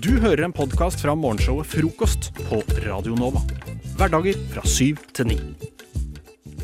Du hører en podkast fra morgenshowet Frokost på Radio Nova. Hverdager fra syv til ni.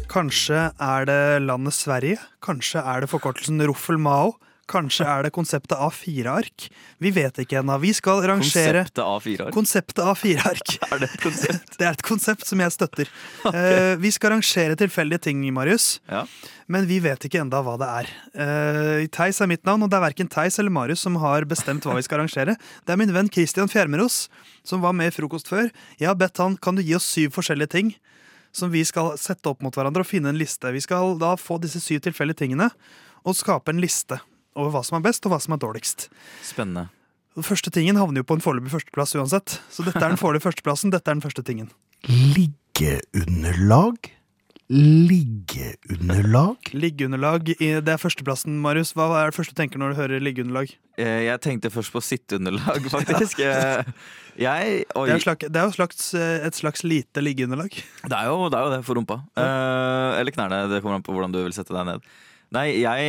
Kanskje er det landet Sverige. Kanskje er det forkortelsen Roffel Mao. Kanskje er det konseptet A4-ark. Vi vet ikke ennå. Vi skal rangere Konseptet A4-ark. Konseptet A4-ark. Er det et konsept? Det er et konsept som jeg støtter. Eh, vi skal rangere tilfeldige ting, Marius. Ja. Men vi vet ikke enda hva det er. Eh, Theis er mitt navn, og det er verken Theis eller Marius som har bestemt hva vi skal rangere. Det er min venn Christian Fjermeros, som var med i Frokost før. Jeg har bedt han kan du gi oss syv forskjellige ting som vi skal sette opp mot hverandre og finne en liste. Vi skal da få disse syv tilfeldige tingene og skape en liste over hva som er best og hva som er dårligst. Spennende. Den første tingen havner jo på en foreløpig førsteplass uansett. Så dette er den foreløpige førsteplassen. Dette er den første tingen. Liggeunderlag? Liggeunderlag? Liggeunderlag. Det er førsteplassen, Marius. Hva er det første du tenker når du hører liggeunderlag? Eh, Jeg tenkte først på sitteunderlag, faktisk. Eh, Jeg og... Det er, slags, det er jo slags, eh, et slags lite liggeunderlag. Det er jo det, er jo det for rumpa. Ja. eller knærne. Det kommer an på hvordan du vil sette deg ned. Nei, jeg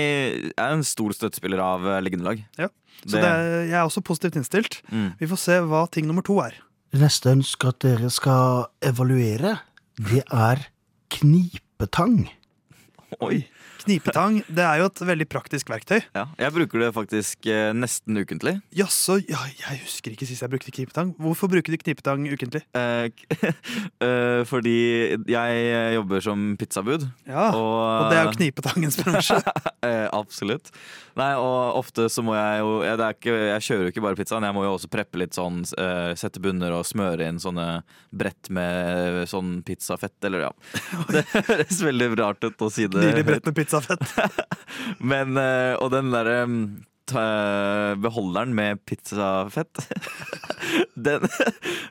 er en stor støttespiller av liggende lag Ja. Så det, er- jeg er også positivt innstilt. Mm. Vi får se hva ting nummer to er. Det neste jeg ønsker at dere skal evaluere, det er knipetang. Oi. Knipetang det er jo et veldig praktisk verktøy. Ja, jeg bruker det faktisk eh, nesten ukentlig. Jaså, ja, jeg husker ikke sist jeg brukte knipetang. Hvorfor bruker du knipetang ukentlig? Eh, eh, fordi jeg jobber som pizzabud. Ja, Og, Og det er jo knipetangens bransje. Eh, absolutt. Nei, og ofte så må jeg jo jeg, det ikke, jeg kjører jo ikke bare pizzaen, jeg må jo også preppe litt sånn. uh, sette bunner og smøre inn sånne brett med sånn pizzafett, eller ja. Det høres veldig rart ut å si det. Nydelig brett med pizzafett. Men, uh, og den derre ta- beholderen med pizzafett den,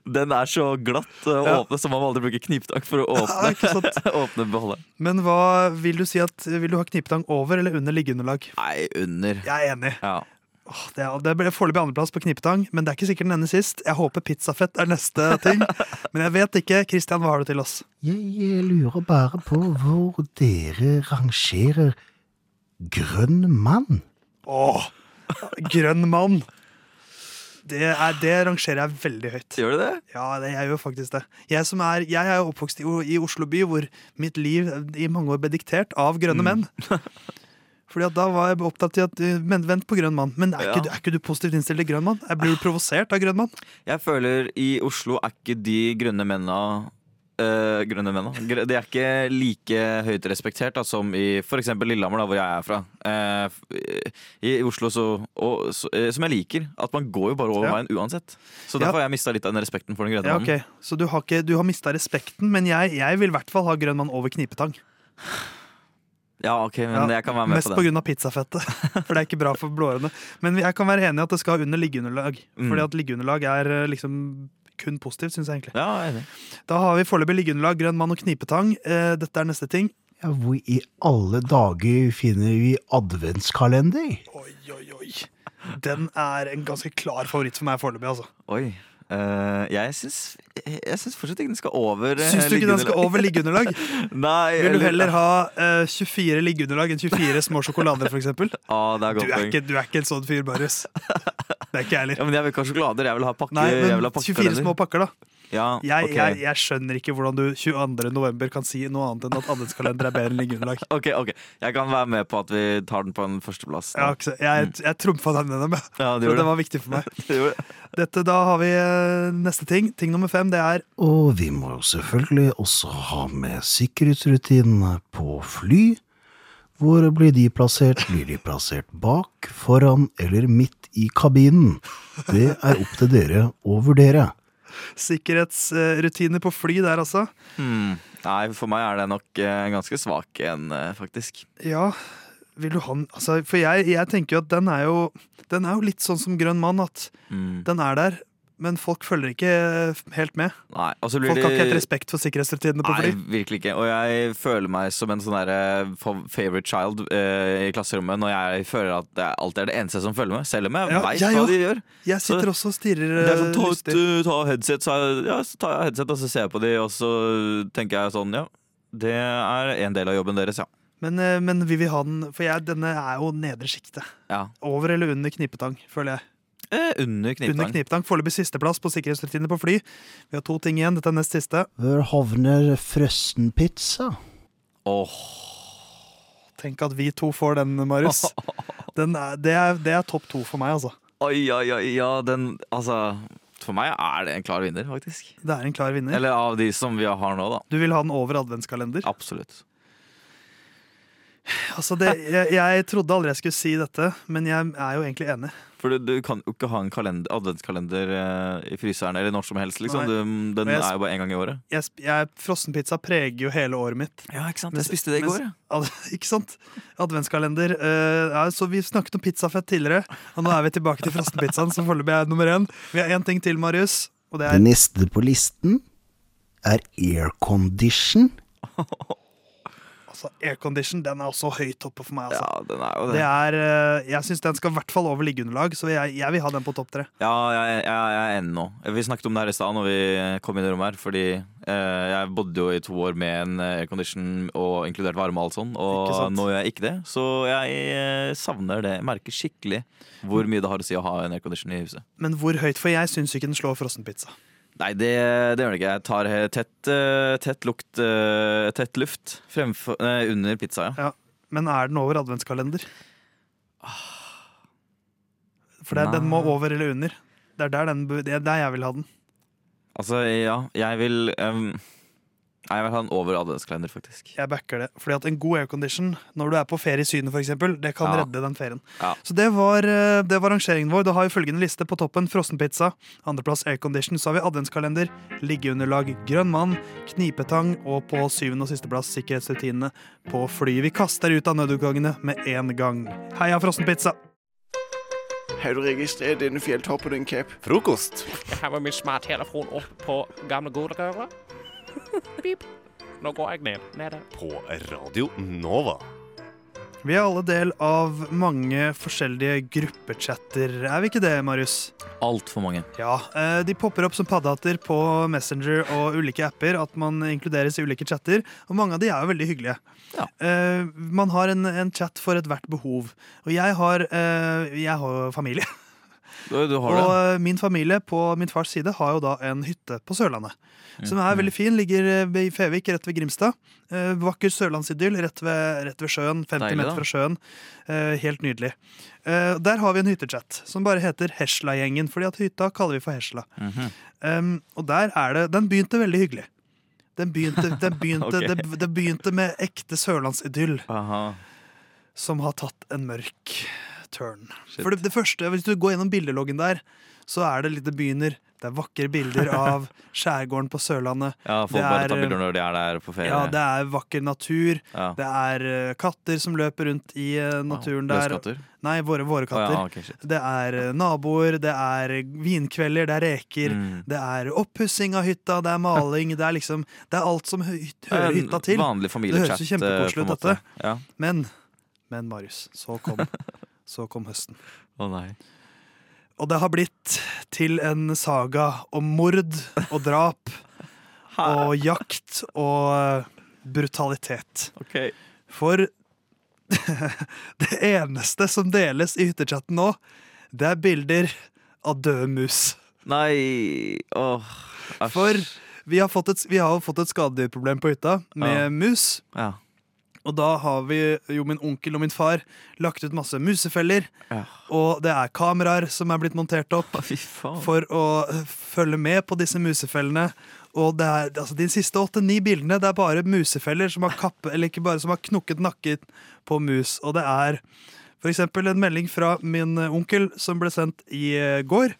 den er så glatt å Ja. åpne, så man må aldri bruke kniptang for å åpne, ja, åpne beholderen. Men hva vil du si at Vil du ha knipetang over eller under liggeunderlag? Nei, under. Jeg er enig. Ja. Åh, Det, er, det ble foreløpig andreplass på knipetang, men det er ikke sikkert den ender sist. Jeg håper pizzafett er neste ting. Men jeg vet ikke. Kristian, hva har du til oss? Jeg lurer bare på hvor dere rangerer grønn mann. Åh, grønn mann. Det, er, det rangerer jeg veldig høyt. Gjør du det? Ja, det, jeg gjør faktisk det. Jeg, som er, jeg er oppvokst i, i Oslo by, hvor mitt liv i mange år ble diktert av grønne menn. Fordi Da var jeg opptatt i at uh, Men vent på grønn mann. Men er, Ja. ikke, du- er ikke du positivt innstilt til grønn mann? Jeg Blir du provosert av grønn mann? Jeg føler i Oslo er ikke de grønne menna eh, grønne menn. De er ikke like høyt respektert da, som i f.eks. Lillehammer, da, hvor jeg er fra. Uh, I Oslo, så, og, så uh, Som jeg liker. At man går jo bare over Ja. veien uansett. Så Ja. derfor har jeg mista litt av den respekten for den grønne Ja, mannen. ok Så du har, ikke, du har mista respekten, men jeg, jeg vil i hvert fall ha grønn mann over knipetang. Ja, ok, men jeg kan være med Mest på på grunn av pizzafettet. For det er ikke bra for blåårene. Men jeg kan være enig i at det skal under liggeunderlag. Mm. Fordi at liggeunderlag er liksom kun positivt, syns jeg egentlig. Ja, enig. Da har vi foreløpig liggeunderlag, grønn mann og knipetang. Eh, dette er neste ting. Ja, hvor i alle dager finner vi adventskalender? Oi, oi, oi. Den er en ganske klar favoritt for meg foreløpig, altså. Oi. Uh, jeg syns Jeg syns fortsatt ikke den skal over eh, Syns du ikke den skal over liggeunderlag? Nei, Vil du heller ha uh, 24 liggeunderlag enn 24 små sjokolader, for eksempel? Ah, Du er ikke, du er ikke en sånn fyr, Marius. Det er ikke jeg heller. Ja, men jeg vil ikke ha sjokolader, jeg vil ha pakke. Nei, jeg men vil ha 24 små pakker, da. Ja, Jeg, ok. jeg, jeg skjønner ikke hvordan du 22. november kan si noe annet enn at adventskalender er bedre enn liggeunderlag. Ok, ok. Jeg kan være med på at vi tar den på en førsteplass. Jeg, har ikke se- jeg, jeg trumfa den gjennom, jeg. Ja, det det. var viktig for meg. Det. Dette, Da har vi eh, neste ting. Ting nummer fem, det er Og vi må jo selvfølgelig også ha med sikkerhetsrutinene på fly. Hvor blir de plassert? Blir de plassert bak, foran eller midt i kabinen? Det er opp til dere å vurdere. sikkerhetsrutiner på fly der, altså. Hmm. Nei, for meg er det nok eh, ganske svak en, eh, faktisk. Ja, vil du ha den altså, For jeg, jeg tenker jo at den er jo Den er jo litt sånn som Grønn mann, at mm. den er der, men folk følger ikke helt med. Nei, så blir Folk har ikke helt respekt for sikkerhetsrutinene på Nei, fly. virkelig ikke. Og jeg føler meg som en sånn derre favorite child eh, i klasserommet når jeg føler at jeg alltid er det eneste som følger med, selv om jeg Ja, veit hva de gjør. Jeg sitter også og stirrer Det er sånn, eh, ta, ut, ta headset, så, ja, så tar jeg headset, og så ser jeg på de, og så tenker jeg sånn, ja. Det er en del av jobben deres, ja. Men, eh, men vi vil ha den For jeg, denne er jo nedre sjiktet. Ja, Over eller under knipetang, føler jeg. Eh, under Under kniptang. kniptang. Foreløpig sisteplass på sikkerhetsrutiner på fly. Vi har to ting igjen. Dette er nest siste. Hvor havner frøstenpizza? Åh, Tenk at vi to får den, Marius. Den er, det, er, det er topp to for meg, altså. oi, oi, oi, ja, den Altså, for meg er det en klar vinner, faktisk. Det er en klar vinner. Eller av de som vi har nå, da. Du vil ha den over adventskalender? Absolutt. Altså det, jeg, jeg trodde aldri jeg skulle si dette, men jeg er jo egentlig enig. For du, du kan jo ikke ha en kalender, adventskalender eh, i fryseren eller når som helst. liksom du, Den jeg- er jo bare én gang i året. Jeg, jeg, Frossenpizza preger jo hele året mitt. Ja, ikke sant? Jeg spiste det i går, Ja. Ikke sant? Adventskalender. Uh, ja, så Vi snakket om pizzafett tidligere, og nå er vi tilbake til frossenpizzaen, som foreløpig er nummer én. Vi har én ting til, Marius. Og det Det er neste på listen er aircondition. altså, aircondition. Den er også høyt oppe for meg. altså. Ja, den er jo Det det. er, eh, jeg syns den skal i hvert fall over liggeunderlag, så jeg, jeg vil ha den på topp tre. Ja, jeg, jeg, jeg er enig nå. Vi snakket om det her i stad når vi kom inn i rommet her. Fordi eh, jeg bodde jo i to år med en eh, aircondition og inkludert varme og alt sånn. Og nå gjør jeg ikke det. Så jeg eh, savner det. Jeg merker skikkelig hvor mye det har å si å ha en aircondition i huset. Men hvor høyt? For jeg syns ikke den slår frossenpizza. Nei, det, det gjør det ikke. Jeg tar tett, eh, tett lukt, eh, tett luft fremfor, eh, under pizza, ja. Ja. Men er den over adventskalender? For det, den må over eller under. Det er der, den, det er der jeg vil ha den. Altså, ja, jeg vil em, Nei, jeg vil ha den over adventskalender, faktisk. Jeg backer det. Fordi at en god aircondition når du er på ferie i Syden, for eksempel, det kan Ja. redde den ferien. Ja. Så det var, eh, det var rangeringen vår. Da har vi følgende liste på toppen. Frossenpizza. Andreplass aircondition. Så har vi adventskalender, liggeunderlag, grønn mann, knipetang og på syvende og sisteplass sikkerhetsrutinene på flyet. Vi kaster ut av nødutgangene med en gang. Heia frossenpizza! Har du registrert denne fjelltoppen din, Cap? Frokost. Jeg har med min smarttelefon opp på gamle godegøra. Pip. Nå går jeg ned. Nede. På Radio Nova. Vi er alle del av mange forskjellige gruppechatter, er vi ikke det, Marius? Altfor mange. Ja, eh, de popper opp som paddehatter på Messenger og ulike apper, at man inkluderes i ulike chatter, og mange av de er jo veldig hyggelige. Ja. Eh, man har en, en chat for ethvert behov, og jeg har, eh, jeg har familie. Du, du har Og det? eh, min familie på min fars side har jo da en hytte på Sørlandet. Som Mm. er veldig fin. Ligger eh, i Fevik, rett ved Grimstad. Eh, vakker sørlandsidyll rett ved, rett ved sjøen. 50 Deilig, meter fra sjøen. Eh, helt nydelig. Eh, der har vi en hyttechat som bare heter Hesla-gjengen, fordi at hytta kaller vi for Hesla. Mhm. Um, og der er det Den begynte veldig hyggelig. Den begynte, den begynte, okay. det, det begynte med ekte sørlandsidyll Aha. som har tatt en mørk turn. Shit. For det, det første, Hvis du går gjennom bildeloggen der, så er det litt det begynner Det er vakre bilder av skjærgården på Sørlandet. Ja, folk Det bare er, tar bilder når de er der på ferie. Ja, Det er vakker natur. Ja. Det er eh, katter som løper rundt i naturen naturen der. Løskatter? Nei, våre, våre katter. katter. ja, okay. Det er eh, naboer, det er eh, vinkvelder, det er reker. Mm. Det er oppussing av hytta, det er maling. Det er liksom Det er alt som hø hører hytta til. Vanlig familiechat. Det høres jo kjempekoselig eh, ut, dette. Ja. Men, men Marius, så kom, så kom høsten. Å nei. Og det har blitt til en saga om mord og drap og jakt og eh, brutalitet. Okay. For det eneste som deles i hyttechatten nå, det er bilder av døde mus. Nei Åh, æsj. For vi har fått et, vi har fått et skadedyrproblem på hytta med Ja. mus. Ja. Og da har vi jo min onkel og min far lagt ut masse musefeller. Ja. Og det er kameraer som er blitt montert opp for å følge med på disse musefellene. Og det er, altså, de siste åtte-ni bildene det er bare musefeller som har ikke bare som har knukket nakket på mus. Og det er eksempel en melding fra min onkel som ble sendt i går.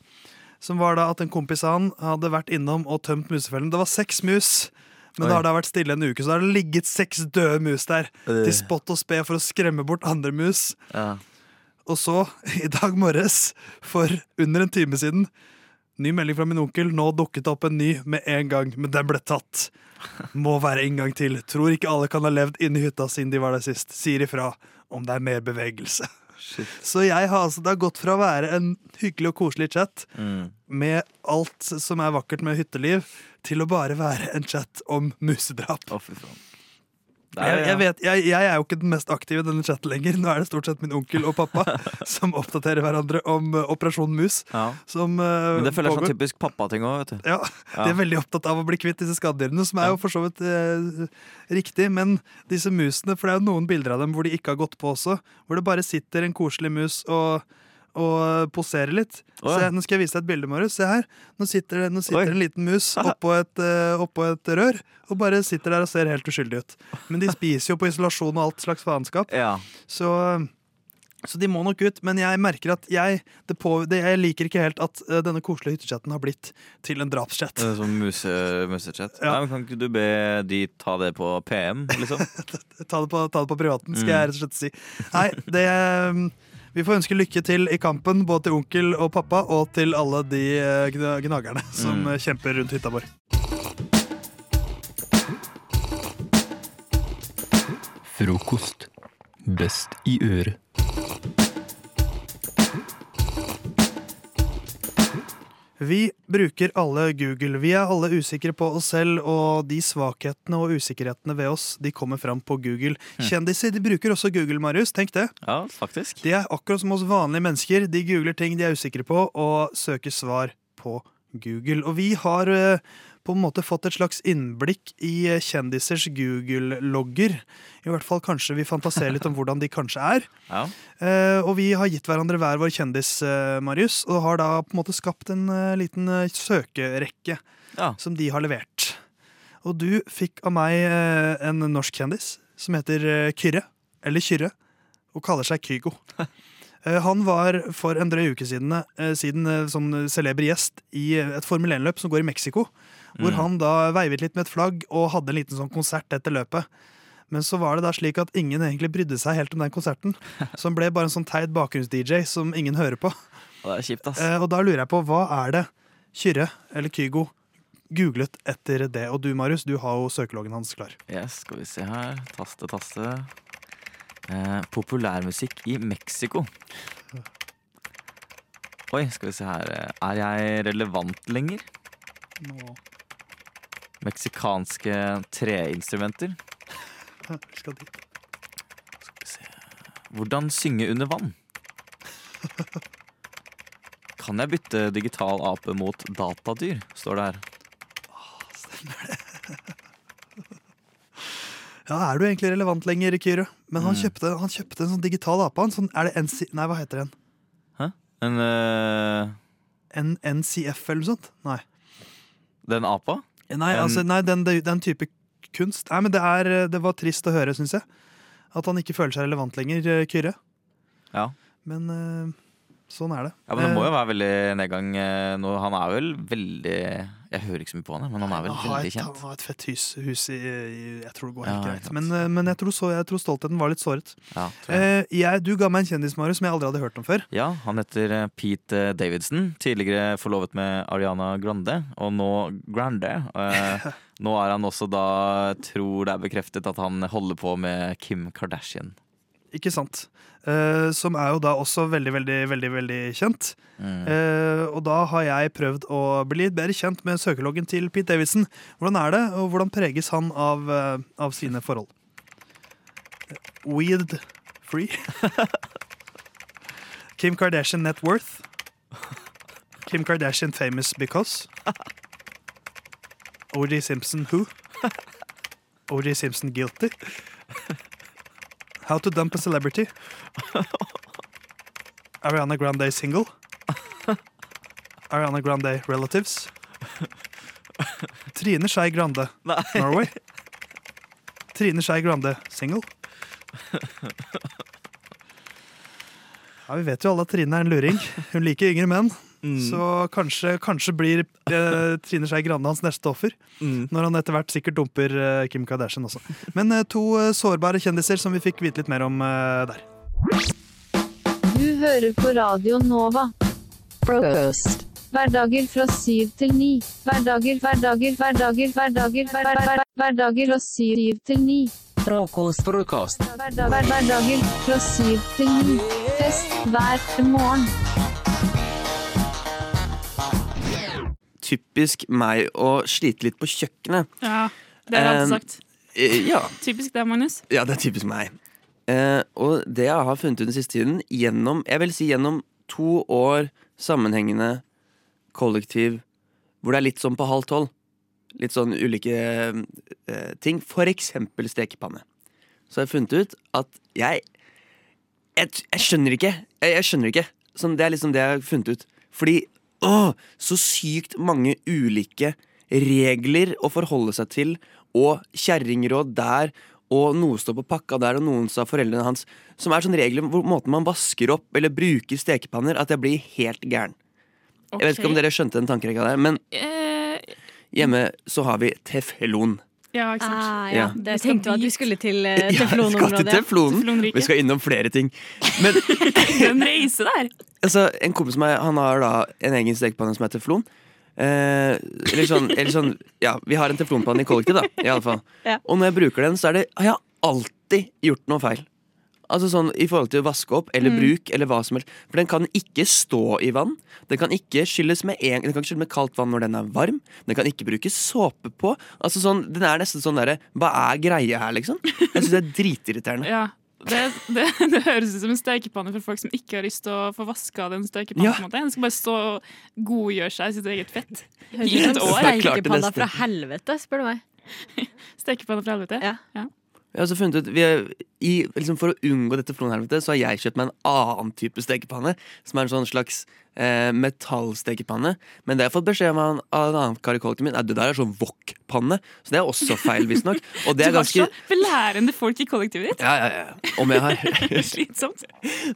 Som var da at en kompis av han hadde vært innom og tømt musefellen. Det var seks mus. Men Oi. da har det vært stille en uke, så da har det ligget seks døde mus der. Øh. Til spott og spe for å skremme bort andre mus. Ja. Og så, i dag morges, for under en time siden Ny melding fra min onkel. Nå dukket det opp en ny med en gang, men den ble tatt. Må være en gang til. Tror ikke alle kan ha levd inni hytta siden de var der sist. Sier ifra om det er mer bevegelse. Shit. Så jeg har altså, det har gått fra å være en hyggelig og koselig chat Mm. med alt som er vakkert med hytteliv, til å bare være en chat om musedrap. Oh, fy faen. Jeg, jeg, vet, jeg, jeg er jo ikke den mest aktive i denne chatten lenger. Nå er det stort sett min onkel og pappa som oppdaterer hverandre om uh, Operasjon Mus. Ja. Som, uh, Men det føler jeg er sånn typisk pappating òg, Ja. Ja, De er veldig opptatt av å bli kvitt disse skadedyrene, som er jo for så vidt uh, riktig. Men disse musene, for det er jo noen bilder av dem hvor de ikke har gått på også, hvor det bare sitter en koselig mus og, og posere litt. Oh, ja. Se, nå skal jeg vise deg et bilde, Marius. Se her. Nå sitter, det- nå sitter en liten mus oppå et, eh, oppå et rør og bare sitter der og ser helt uskyldig ut. Men de spiser jo på isolasjon og alt slags faenskap. Ja. Så, så de må nok ut. Men jeg merker at jeg, det på, det, jeg liker ikke helt at uh, denne koselige hyttechatten har blitt til en drapschat. Sånn muse, musechat. Ja. Nei, Kan ikke du be de ta det på PM, liksom? Ta det på, ta det på privaten, skal Mm. jeg rett og slett si. Nei, det um, Vi får ønske lykke til i kampen, både til onkel og pappa, og til alle de eh, gnagerne som Mm. eh, kjemper rundt hytta vår. Frokost. Best i øret. Vi bruker alle Google. Vi er alle usikre på oss selv, og de svakhetene og usikkerhetene ved oss de kommer fram på Google. Kjendiser de bruker også Google, Marius. Tenk det. Ja, faktisk. De er akkurat som oss vanlige mennesker. De googler ting de er usikre på, og søker svar på Google. Og vi har eh, på en måte fått et slags innblikk i eh, kjendisers Google-logger. I hvert fall kanskje vi fantaserer litt om hvordan de kanskje er. Ja. Eh, og vi har gitt hverandre hver vår kjendis, eh, Marius, og har da på en måte skapt en eh, liten søkerekke Ja. som de har levert. Og du fikk av meg en norsk kjendis som heter Kyrre, eller Kyrre, og kaller seg Kygo. Han var for en drøy uke siden, siden eh, sånn celeber gjest i et Formel 1-løp som går i Mexico. Hvor Mm. han da veivet litt med et flagg og hadde en liten sånn konsert etter løpet. Men så var det da slik at ingen egentlig brydde seg helt om den konserten. Som ble bare en sånn teit bakgrunns-DJ som ingen hører på. Og det er kjipt. Eh, og da lurer jeg på, hva er det Kyrre eller Kygo googlet etter det? Og du, Marius, du har jo søkeloggen hans klar. Yes, skal vi se her. Taste, taste. Eh, populærmusikk i Mexico. Oi, skal vi se her. Er jeg relevant lenger? Meksikanske treinstrumenter. Skal dit. Skal vi se. Hvordan synge under vann? Kan jeg bytte digital ape mot datadyr? Står det her. Ja, er du egentlig relevant lenger, Kyrre? Men han, Mm. kjøpte, han kjøpte en sånn digital ape. En sånn, er det NC... Nei, hva heter den? Hæ? En, uh... En NCF eller noe sånt? Nei. den apa? Nei, altså, nei den, den type kunst. Nei, men det, er, det var trist å høre, syns jeg. At han ikke føler seg relevant lenger, eh, Kyrre. Ja. Men eh, sånn er det. ja, men det må Eh, jo være veldig nedgang nå. Han er vel veldig Jeg hører ikke så mye på han, men han er vel han veldig et, kjent. han har et fett hus, hus i, i Jeg tror det går helt ja, greit. Men, eh, men jeg, tror så, jeg tror stoltheten var litt såret. Ja, jeg. Eh, jeg, du ga meg en kjendis, Marius, som jeg aldri hadde hørt om før. Ja, han heter eh, Pete Davidson. Tidligere forlovet med Ariana Grande, og nå Grande. Eh, nå er han også da Tror det er bekreftet at han holder på med Kim Kardashian. Ikke sant? Uh, som er jo da også veldig, veldig, veldig veldig kjent. Mm. Uh, og da har jeg prøvd å bli litt bedre kjent med søkeloggen til Pete Davidson. Hvordan er det, og hvordan preges han av, uh, av sine forhold? Weed free? Kim Kardashian net worth? Kim Kardashian famous because? OJ Simpson who? OJ Simpson guilty? How to dump a celebrity? Ariana Grande single? Ariana Grande relatives? Trine Skei Grande. Norway? Trine Skei Grande single? Ja, Vi vet jo alle at Trine er en luring. Hun liker yngre menn. Mm. Så kanskje, kanskje blir eh, Trine Skei Grande hans neste offer. Mm. Når han etter hvert sikkert dumper eh, Kim Kardashian også. Men eh, to eh, sårbare kjendiser som vi fikk vite litt mer om eh, der. Du hører på Radio Nova. Frokost. Hverdager fra syv til ni. Hverdager, hverdager, hverdager, hverdager, hver, hver, hver, hverdager fra syv til ni. Frokost. Frokost. Hverdager fra syv til ni. Fest hver morgen. Typisk meg å slite litt på kjøkkenet. Ja, det har jeg alltid Eh, sagt. Eh, Ja. Typisk deg, Magnus. Ja, det er typisk meg. Eh, og det jeg har funnet ut den siste tiden, gjennom, jeg vil si gjennom to år sammenhengende kollektiv, hvor det er litt sånn på halv tolv, litt sånn ulike eh, ting, for eksempel stekepanne, så har jeg funnet ut at jeg Jeg, jeg skjønner ikke. Jeg, jeg skjønner ikke. Sånn, det er liksom det jeg har funnet ut. Fordi Åh, så sykt mange ulike regler å forholde seg til, og kjerringråd der, og noe står på pakka der, og noen sa foreldrene hans, som er sånne regler hvor måten man vasker opp eller bruker stekepanner, at jeg blir helt gæren. Jeg vet ikke om dere skjønte den tankerekka der, men Eh, hjemme så har vi teflon. Ja, ikke sant. Ah, ja. Ja. Det tenkte jo at vi skulle til uh, Ja, skal til teflon teflonen. Vi skal innom flere ting. Men En reise der. altså, en kompis av meg Han har da en egen stekepanne som heter teflon. Eh, eller sånn, eller sånn Ja, vi har en teflonpanne i kollektiv, da. I alle fall. Ja. Og når jeg bruker den, så er det Har jeg alltid gjort noe feil. Altså sånn I forhold til å vaske opp eller Mm. bruk eller hva som helst. For den kan ikke stå i vann. Den kan ikke skylles med en, Den kan ikke skylles med kaldt vann når den er varm. Den kan ikke brukes såpe på. Altså sånn, Den er nesten sånn derre Hva er greia her, liksom? Jeg syns det er dritirriterende. Ja. Det, det, det høres ut som en stekepanne for folk som ikke har lyst til å få vaska den stekepannen. Ja. på en måte. Den skal bare stå og godgjøre seg i sitt eget fett Høres i ut et som år. Neste. fra helvete, spør du meg. Stekepanne fra helvete. Ja. Ja. Jeg har også funnet ut vi er, i, liksom For å unngå dette flonhelvetet Så har jeg kjøpt meg en annen type stekepanne Som er en sånn slags eh, metallstekepanne Men det jeg har fått beskjed om av en- av en annen karikollektiv min er, Det der er sånn wok-panne Så det er også feil visstnok Og det er Du har ganske så belærende folk i kollektivet ditt. ja, ja, ja. Om jeg har Slitsomt.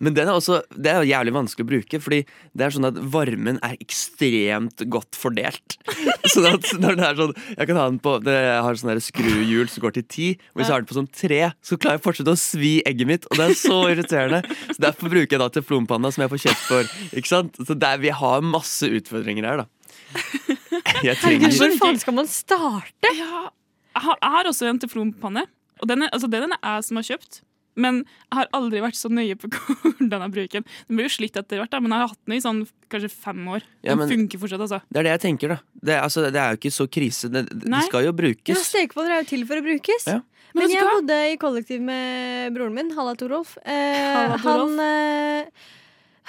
Men den er også Det er jævlig vanskelig å bruke Fordi det er sånn at varmen er ekstremt godt fordelt Sånn at når det er sånn Jeg kan ha den på det, Jeg har sånn skruhjul som går til ti. Hvis jeg har den på sånn 3 Så klarer jeg fortsatt å svi egget mitt Og det er så irriterende Så derfor bruker jeg da teflonpanna Som jeg får kjeft for Ikke sant? Så det er, vi har masse utfordringer her da Jeg trenger hvor faen skal man starte? Ja, jeg har, jeg har også en teflonpanne. Og den er, altså, den er jeg som har kjøpt. Men jeg har aldri vært så nøye på hvordan jeg bruker den. Den blir jo slitt etter hvert, da, men jeg har hatt den i sånn kanskje fem år. Ja, Den men- funker fortsatt, altså. Det er det jeg tenker da Det altså, det er jo ikke så krise Det, det skal jo Ja, brukes Stekepanner er jo til for å brukes. Ja. Men Men jeg bodde i kollektiv med broren min, Halla Torolf. Eh, han, eh,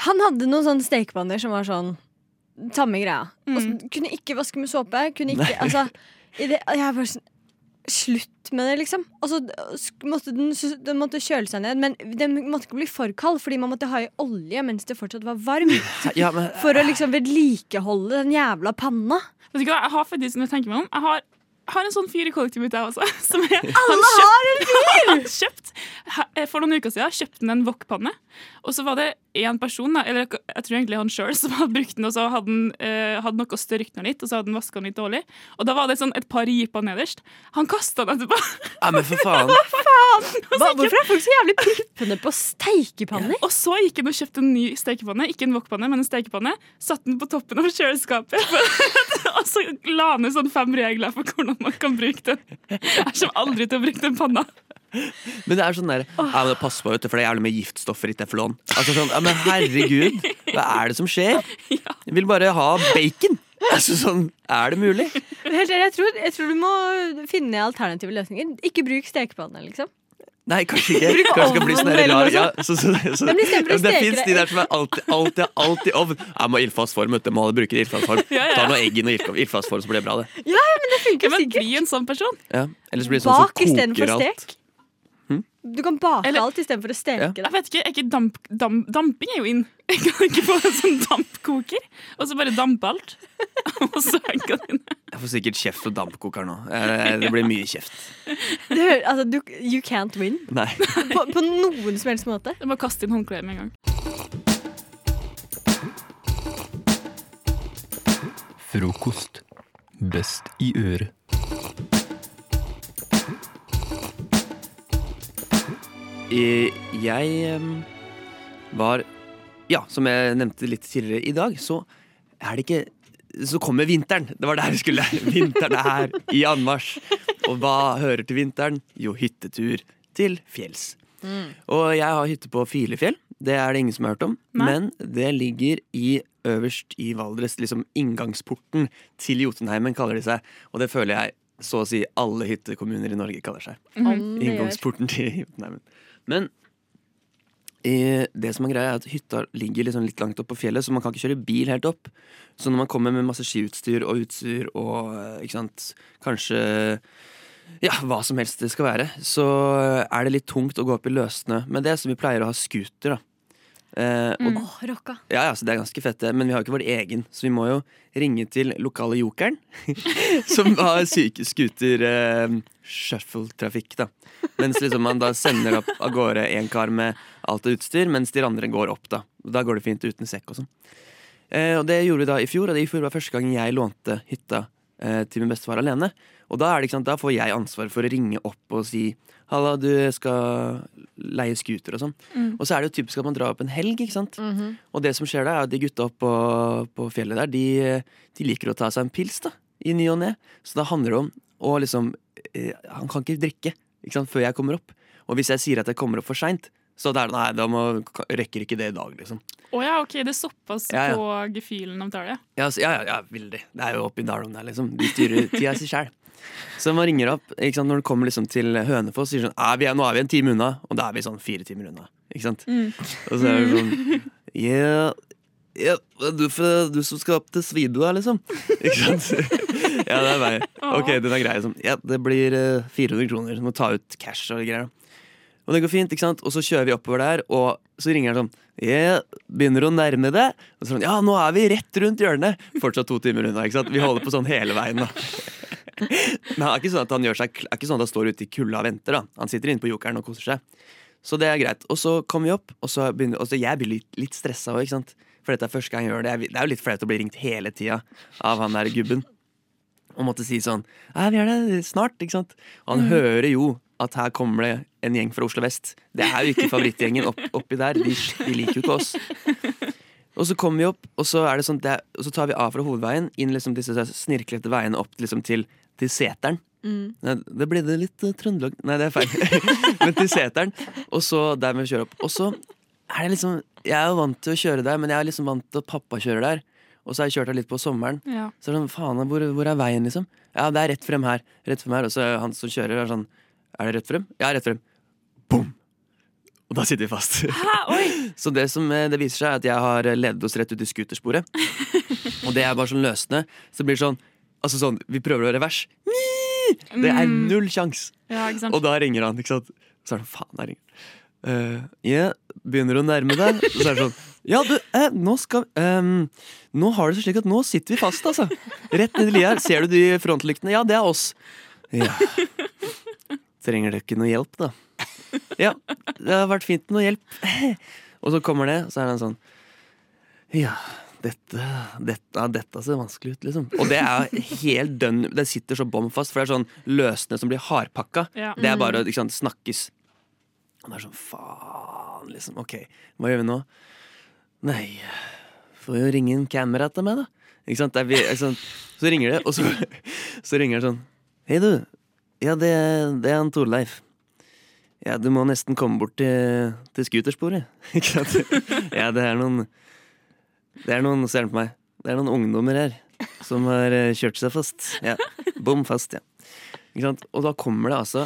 han hadde noen sånne stekepanner som var sånn samme greia. Og Mm. kunne ikke vaske med såpe. Kunne ikke, altså, i det, jeg var sånn Slutt med det, liksom. Og så måtte den, den måtte kjøle seg ned, men den måtte ikke bli for kald, fordi man måtte ha i olje mens det fortsatt var varmt. ja, men, For å liksom vedlikeholde den jævla panna. Vet du hva, jeg har faktisk, når jeg tenker meg om, jeg har, har en sånn fyr i kollektivet mitt, jeg også. Som jeg, Alle har en fyr! Han kjøpt, for noen uker siden kjøpte han en wokpanne. Og så var det én person, da, eller jeg tror egentlig han sjøl, som hadde brukt den, og så hadde han eh, hadde noe størkna litt, og så hadde han vaska den litt dårlig. Og da var det sånn et par riper nederst. Han kasta den etterpå. ja, men for faen Hva, hvorfor er folk så jævlig prippende på steikepanner? Og så gikk han og kjøpte en ny stekepanne. Ikke en wokpanne, men en stekepanne. Satte den på toppen av kjøleskapet. og så la han ned sånn fem regler for hvordan man kan bruke den. Jeg kommer aldri til å bruke den panna. Men det er sånn der ja, men Pass på, vet du, for det er jævlig mye giftstoffer i teflon. Altså sånn, ja, men herregud, hva er det som skjer? Jeg vil bare ha bacon. Altså sånn, Er det mulig? Helt ærlig, jeg, tror, jeg tror du må finne alternative løsninger. Ikke bruk stekepanne, liksom. Nei, kanskje ikke. Bruk Kanskje skal bli sånn rar ja, så, så, så, ja, Det steke fins de der som er alltid, alltid, alltid ovn. Jeg må ha ildfast form, vet du. Må bruke ildfast form. Ja, ja. Ta noe egg i noe ild- ildfast form, så blir det bra, det. Ja, men det funker Men sikkert. bli en sånn person. Ja. Det sånn som Bak istedenfor koker alt. stek. Du kan bake Eller- alt istedenfor å steke det. Jeg vet ikke, ikke damp, damp, Damping er jo inn. Jeg kan ikke få en sånn dampkoker, og så bare dampe alt. Og så henger det inn. Jeg får sikkert kjeft for dampkoker nå. Det blir mye kjeft. Du, altså, du, you can't win. Nei. På, på noen som helst måte. Jeg må kaste inn håndkleet med en gang. Frokost. Best i øret. Jeg var Ja, som jeg nevnte litt tidligere i dag, så er det ikke Så kommer vinteren. Det var der vi skulle. Vinteren er her i anmarsj. Og hva hører til vinteren? Jo, hyttetur til fjells. Og jeg har hytte på Filefjell. Det er det ingen som har hørt om. Nei. Men det ligger i øverst i Valdres, liksom inngangsporten til Jotunheimen, kaller de seg. Og det føler jeg så å si alle hyttekommuner i Norge kaller seg. Mm. Inngangsporten til Jotunheimen. Men eh, det som er greia er at hytta ligger liksom litt langt opp på fjellet, så man kan ikke kjøre bil helt opp. Så når man kommer med masse skiutstyr og utstyr og eh, ikke sant, kanskje ja, hva som helst det skal være, så er det litt tungt å gå opp i løssnø med det, så vi pleier å ha scooter, da. Eh, og, Åh, rocka. ja, ja, så det er ganske fett, det. Men vi har jo ikke vår egen, så vi må jo ringe til lokale Jokeren. som har syke scooter eh, shuffle-trafikk, da. Mens liksom man da sender opp av gårde en kar med alt av utstyr, mens de andre går opp, da. Da går det fint uten sekk og sånn. Eh, og det gjorde vi da i fjor, og det i fjor var første gang jeg lånte hytta eh, til min bestefar alene. Og da, er det, ikke sant, da får jeg ansvar for å ringe opp og si Halla, du skal leie scooter og sånn. Mm. Og så er det jo typisk at man drar opp en helg, ikke sant. Mhm. Og det som skjer da, er at de gutta opp på, på fjellet der, de, de liker å ta seg en pils da, i ny og ne. Så da handler det om å liksom Han kan ikke drikke ikke sant, før jeg kommer opp. Og hvis jeg sier at jeg kommer opp for seint, så det er nei, da må, rekker ikke det i dag, liksom. Å ja, ok, det er såpass Ja, ja. på gefühlen om tar. Ja, ja, ja, ja, veldig. Det er jo oppi Dalom der, liksom. De styrer tida si sjæl. Så man ringer opp ikke sant, når du kommer liksom til Hønefoss sier sånn er vi Nå er vi en time unna, og da er vi sånn fire timer unna. Ikke sant? Mm. Og så er det sånn Ja, ja du, for, du som til Svidua, liksom. Ikke sant? Ja, det er meg. Ok, den er grei. Liksom. Ja, det blir eh, 400 kroner. Du må ta ut cash og greier. Og det går fint, ikke sant? Og så kjører vi oppover der, og så ringer han sånn Yeah, begynner å nærme deg? Og så sånn, ja, nå er vi rett rundt hjørnet! Fortsatt to timer unna. ikke sant? Vi holder på sånn hele veien, da. Men det er ikke sånn at han gjør seg er ikke sånn at han står ute i kulda og venter. da Han sitter inne på jokeren og koser seg. Så det er greit. Og så kommer vi opp, og så begynner og så Jeg blir litt, litt stressa òg, ikke sant. For dette er første gang jeg gjør det. Det er jo litt flaut å bli ringt hele tida av han der gubben. Og måtte si sånn Ja, vi gjør det snart, ikke sant. Og han Mm. hører jo at her kommer det en gjeng fra Oslo vest. Det er jo ikke favorittgjengen opp, oppi der. De, de liker jo ikke oss. Og så kommer vi opp, og så, det sånn, er, og så tar vi av fra hovedveien inn liksom disse snirklete veiene opp liksom til, til seteren. Mm. Nei, det ble det litt uh, Trøndelag Nei, det er feil. men til seteren. Og så der vi kjører opp. Og så er det liksom Jeg er jo vant til å kjøre der, men jeg er liksom vant til at pappa kjører der. Og så har jeg kjørt der litt på sommeren. Ja. Så er det sånn, faen, hvor, hvor er veien, liksom? Ja, det er rett frem her. Rett frem her. Og så han som kjører, er sånn Er det rett frem? Ja, rett frem. Boom! Og da sitter vi fast. så det som eh, det viser seg, er at jeg har ledet oss rett ut i scootersporet. og det er bare sånn løsende. Så det blir sånn Altså sånn, Vi prøver å revers. Det er Mm. null sjans! Ja. Og da ringer han, ikke sant. Så er det sånn, faen, jeg ringer han. yeah, begynner å nærme deg. Så er det sånn Ja, du, eh, nå skal um, Nå har det seg slik at nå sitter vi fast, altså. Rett nedi lia her. Ser du de frontlyktene? Ja, det er oss. Ja. Trenger dere ikke noe hjelp, da? Ja, det har vært fint med noe hjelp. Og så kommer det, så er det en sånn Ja, dette, dette, dette ser vanskelig ut, liksom. Og det er helt dønn Det sitter så bom fast, for det er sånn løsne som blir hardpakka. Ja. Det er bare Mm. å snakkes. Og det er sånn faen, liksom. Ok, hva gjør vi nå? Nei, får jo ringe en kamera til meg, da. Ikke sant? Vi- sant? Så ringer det, og så, så ringer det sånn Hei, du. Ja, det, det er han Torleif. Ja, du må nesten komme bort til, til scootersporet. Ikke sant? Ja, det er noen Det er noen, ser han på meg. Det er noen ungdommer her som har eh, kjørt seg fast. Ja, Bom fast, ja. Ikke sant? Og da kommer det altså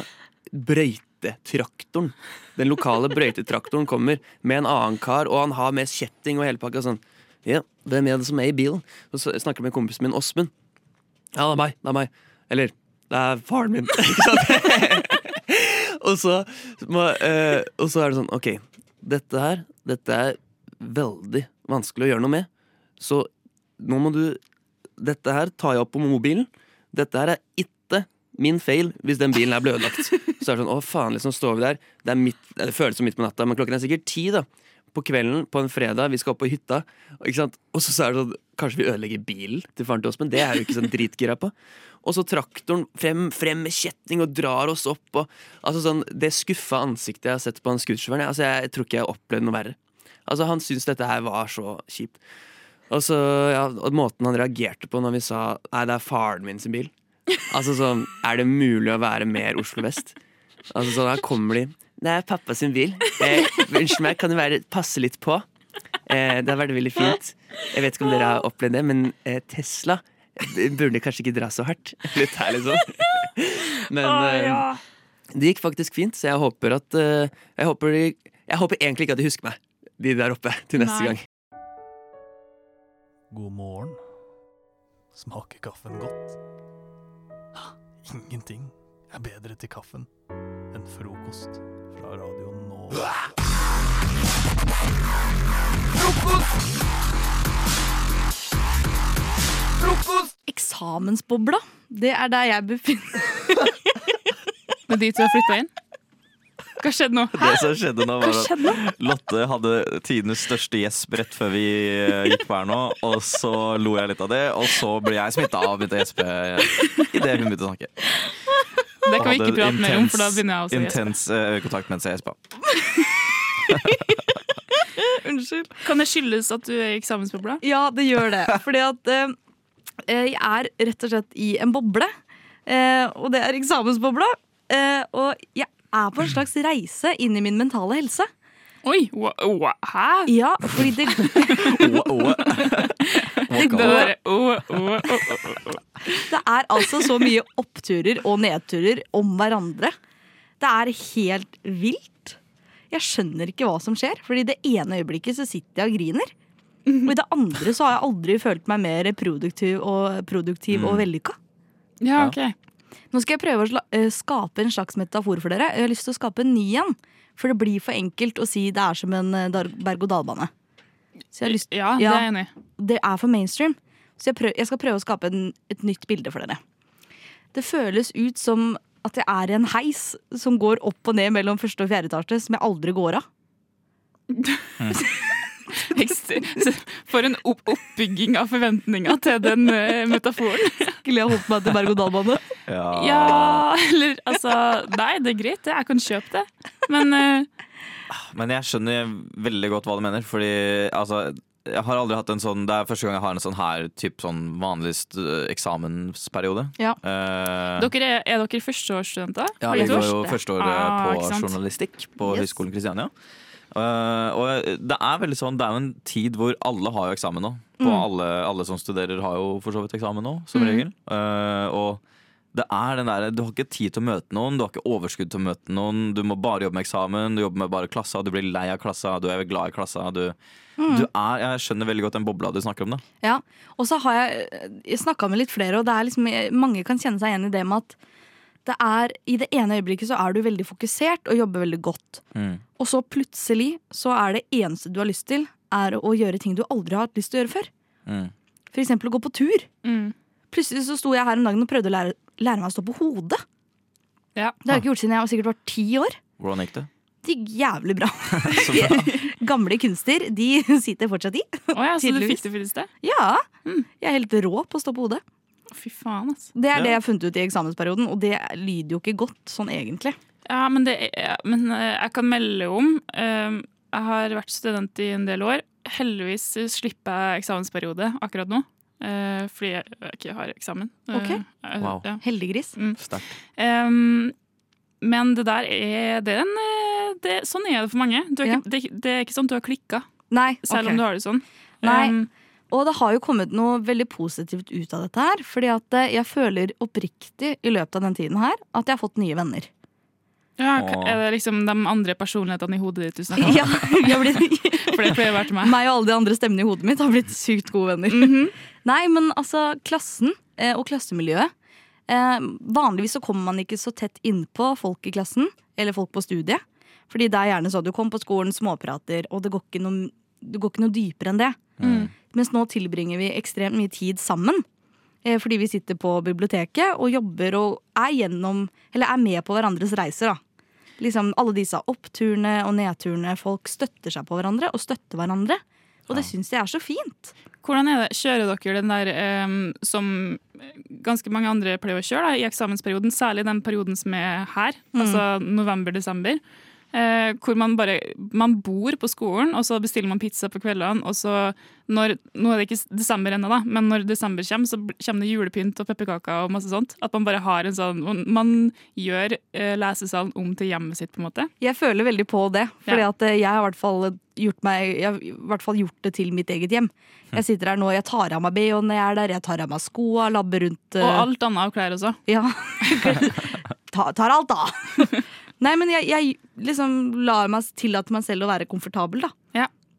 brøytetraktoren. Den lokale brøytetraktoren kommer med en annen kar, og han har med kjetting og hele pakka sånn. Ja, hvem er det som er i bilen? Og så snakker jeg med kompisen min Åsmund. Ja, det er meg. Det er meg. Eller, det er faren min. Og, så, eh, og så er det sånn, ok, dette her, dette er veldig vanskelig å gjøre noe med. Så nå må du Dette her tar jeg opp på mobilen. Dette her er ikke min feil hvis den bilen her ble ødelagt. Så er det sånn, å faen, liksom står vi der. Det, midt, det føles som midt på natta, men klokken er sikkert ti da. På kvelden på en fredag, vi skal opp på hytta. Ikke sant? Og så er det sånn, kanskje vi ødelegger bilen til faren til oss, men Det er jo ikke sånn dritgira på. Og så traktoren frem, frem med kjetting og drar oss opp. Og, altså sånn, Det skuffa ansiktet jeg har sett på han scootersjåføren, jeg- altså, jeg tror ikke jeg har opplevd noe verre. Altså Han syntes dette her var så kjipt. Og så, ja, og måten han reagerte på når vi sa Nei, det er faren min sin bil. Altså sånn, Er det mulig å være mer Oslo vest? Altså sånn, Her kommer de. Det er pappa sin bil. Eh, Unnskyld meg, kan du være, passe litt på? Eh, det har vært veldig fint. Jeg vet ikke om dere har opplevd det, men eh, Tesla burde kanskje ikke dra så hardt. Litt her, liksom. Men eh, det gikk faktisk fint, så jeg håper at eh, jeg, håper de, jeg håper egentlig ikke at de husker meg, de der oppe, til neste Nei. gang. God morgen. Smaker kaffen godt? Ingenting er bedre til kaffen enn frokost fra Radio Nova. Eksamensbobla, det er der jeg befinner meg. Med dit du har flytta inn? Hva skjedde nå? Det som skjedde nå, var at Lotte hadde tidenes største gjesp rett før vi eh, gikk på her nå. Og så lo jeg litt av det, og så ble jeg smitta av og begynte å gjespe idet hun begynte å snakke. Det kan vi ikke prate mer om, for da begynner jeg også å gjespe. Intens eh, øyekontakt mens jeg gjespa. Unnskyld. Kan det skyldes at du er i eksamensbobla? Ja, det gjør det. Fordi at eh, jeg er rett og slett i en boble. Eh, og det er eksamensbobla. Eh, og jeg er på en slags reise inn i min mentale helse. Oi! Hva? hva- Hæ? Ja, fordi det Det går er altså så mye oppturer og nedturer om hverandre. Det er helt vilt. Jeg skjønner ikke hva som skjer, Fordi det ene øyeblikket så sitter jeg og griner. Og i det andre så har jeg aldri følt meg mer produktiv og, produktiv og vellykka. Ja, ok. Nå skal jeg prøve å sla eh, skape en slags metafor for dere. Jeg har lyst til å skape en ny en. For det blir for enkelt å si det er som en eh, berg-og-dal-bane. Så lyst- Ja, det er jeg enig i. Det er for mainstream. Så jeg, prøv, jeg skal prøve å skape en, et nytt bilde for dere. Det føles ut som at jeg er i en heis som går opp og ned mellom første og fjerde etasje, som jeg aldri går av. Ekst- For en opp oppbygging av forventninger til den eh, metaforen. Skulle jeg holdt meg til berg-og-dal-bane? Ja, eller altså Nei, det er greit. Jeg kan kjøpe det. Men uh... Men jeg skjønner veldig godt hva du mener, fordi altså jeg har aldri hatt en sånn Det er første gang jeg har en sånn her typ sånn vanlig eksamensperiode. Ja. Uh, dere er, er dere førsteårsstudenter? Ja, vi går jo førsteåret Ah, på journalistikk på Yes. Høgskolen Kristiania. Eh, og det er veldig sånn, det er jo en tid hvor alle har jo eksamen nå. Mm. alle, alle som studerer har jo for så vidt eksamen nå, som Mm. regel. Uh, og det er den der, Du har ikke tid til å møte noen, du har ikke overskudd til å møte noen. Du må bare jobbe med eksamen, du jobber med bare klassa, du blir lei av klassa, du er glad i klassa. Du, Mm. du er, jeg skjønner veldig godt den bobla du snakker om. da Ja, og så har jeg, jeg snakka med litt flere, og det er liksom, mange kan kjenne seg igjen i det med at det er, i det ene øyeblikket så er du veldig fokusert og jobber veldig godt. Mm. Og så plutselig så er det eneste du har lyst til, er å gjøre ting du aldri har hatt lyst til å gjøre før. Mm. For eksempel å gå på tur. Mm. Plutselig så sto jeg her om dagen og prøvde å lære, lære meg å stå på hodet. Ja. Det har jeg ikke gjort siden jeg var sikkert var ti år. Hvordan gikk det? Det gikk jævlig bra. Bra. Gamle kunster, de sitter fortsatt i. Oh ja, så du fikk det det? Ja. Jeg er helt rå på å stå på hodet. Fy faen, altså. Det er det jeg har funnet ut i eksamensperioden, og det lyder jo ikke godt sånn egentlig. Ja, men, det er, men eh, jeg kan melde om eh, Jeg har vært student i en del år. Heldigvis slipper jeg eksamensperiode akkurat nå. eh, fordi jeg ikke har eksamen. Ok. Wow. ja. Heldiggris. Mm. Sterkt. Um, men det der er, det er en, det, Sånn er det for mange. Du er Ja. ikke, det, det er ikke sånn at du har klikka, Nei, selv okay. om du har det sånn. Nei. Um, Og det har jo kommet noe veldig positivt ut av dette her. Fordi at jeg føler oppriktig i løpet av den tiden her at jeg har fått nye venner. Ja, Åh. er det liksom de andre personlighetene i hodet ditt du snakker om? Ja, For det pleier å være til meg. meg og alle de andre stemmene i hodet mitt har blitt sykt gode venner. Mhm. Nei, men altså, klassen eh, og klassemiljøet eh, Vanligvis så kommer man ikke så tett innpå folk i klassen, eller folk på studiet. Fordi det er gjerne sånn du kommer på skolen, småprater, og det går ikke noe, det går ikke noe dypere enn det. Mm. Mens nå tilbringer vi ekstremt mye tid sammen. Eh, fordi vi sitter på biblioteket og jobber og er, gjennom, eller er med på hverandres reiser. da. Liksom Alle disse oppturene og nedturene. Folk støtter seg på hverandre og støtter hverandre. Og det syns jeg er så fint. Hvordan er det? Kjører dere den der em, som ganske mange andre pleier å kjøre da, i eksamensperioden, særlig den perioden som er her, Mm. altså november-desember? Eh, hvor man bare Man bor på skolen, og så bestiller man pizza på kveldene. Og så når, Nå er det ikke desember ennå, da, men når desember kommer, så kommer det julepynt og pepperkaker og masse sånt. At man bare har en sånn Man gjør eh, lesesalen om til hjemmet sitt, på en måte. Jeg føler veldig på det. Fordi Ja. at eh, jeg har i hvert fall gjort, meg, jeg har i hvert fall gjort det til mitt eget hjem. Jeg sitter her nå, jeg tar av meg BH når jeg er der, jeg tar av meg skoa, labber rundt eh, Og alt annet av klær også. Ja. Ta, tar alt, da. Nei, men jeg, jeg liksom lar meg tillate meg selv å være komfortabel, da.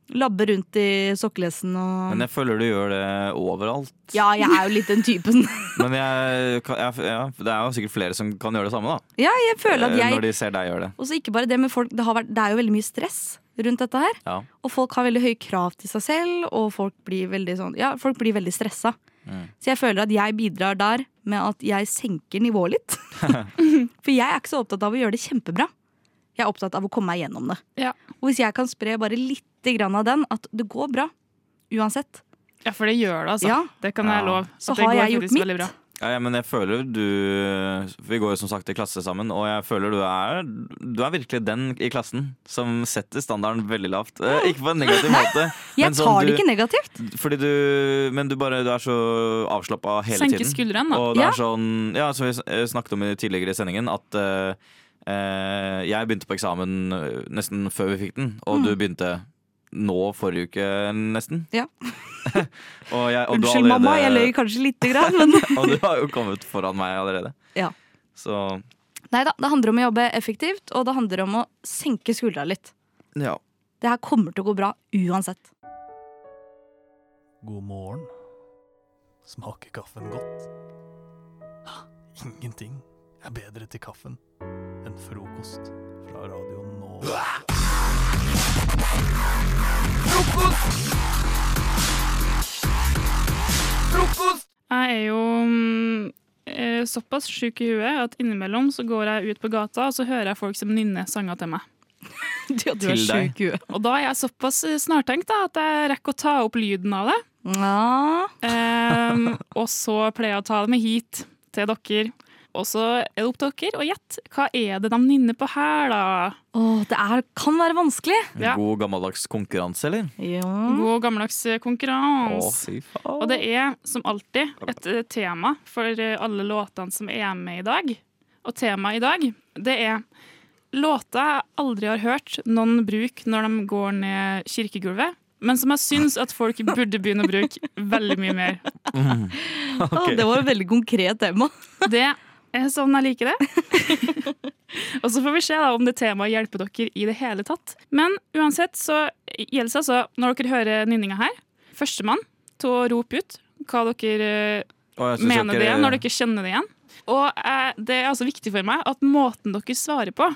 Labbe rundt i sokkelesten og Men jeg føler du gjør det overalt. Ja, jeg er jo litt den typen. Men jeg, jeg, ja, det er jo sikkert flere som kan gjøre det samme, da. ja, jeg føler at Eh, jeg Når de ser deg gjøre det. Og så ikke bare det, men folk, det, har vært, det er jo veldig mye stress rundt dette her. Ja. Og folk har veldig høye krav til seg selv, og folk blir veldig sånn Ja, folk blir veldig stressa. Mm. Så jeg føler at jeg bidrar der med at jeg senker nivået litt. For jeg er ikke så opptatt av å gjøre det kjempebra. Jeg er opptatt av å komme meg gjennom det. Ja. Og hvis jeg kan spre bare litt grann av den, at det går bra uansett. Ja, for det gjør det, altså. Ja. Det kan være lov. Så At det har går jeg gjort mitt. Ja, ja, men jeg føler du Vi går jo som sagt i klasse sammen, og jeg føler du er Du er virkelig den i klassen som setter standarden veldig lavt. Eh, ikke på en negativ måte. Jeg sånn tar det du- ikke negativt. Fordi du, men du bare du er så avslappa hele Senker tiden. skuldrene, da. Og det Ja. er sånn, ja, som vi eh, snakket om tidligere i sendingen, at eh, eh, jeg begynte på eksamen eh, nesten før vi fikk den, og Mm. du begynte nå forrige uke, nesten. Ja. og jeg, og du Unnskyld, mamma, jeg løy kanskje lite grann, men og du har jo kommet foran meg allerede. Ja. Så Nei da, det handler om å jobbe effektivt, og det handler om å senke skuldra litt. ja. Det her kommer til å gå bra uansett. God morgen. Smaker kaffen godt? Ingenting er bedre til kaffen enn frokost fra Radio Frokost! Jeg er jo mm, eh, såpass sjuk i huet at innimellom så går jeg ut på gata og så hører jeg folk som nynner sanger til meg. Du, du er sjuk i huet. Og da er jeg såpass eh, snartenkt da, at jeg rekker å ta opp lyden av det. Ja. Em, og så pleier jeg å ta det med hit til dere. Og så er det opp til dere å gjette hva er det de nynner på her, da. Åh, det er, kan være vanskelig. Ja. God gammeldags konkurranse, eller? Ja. God gammeldags eh, konkurranse. Og det er som alltid et eh, tema for eh, alle låtene som er med i dag. Og temaet i dag, det er låter jeg aldri har hørt noen bruke når de går ned kirkegulvet, men som jeg syns at folk burde begynne å bruke veldig mye mer. Åh, det var et veldig konkret tema. Det sånn jeg liker det. Og så får vi se da om det temaet hjelper dere i det hele tatt. Men uansett så gjelder det altså, når dere hører nynninga her, førstemann til å rope ut hva dere eh, synes mener dere- det er, når dere kjenner det igjen. Og eh, det er altså viktig for meg at måten dere svarer på,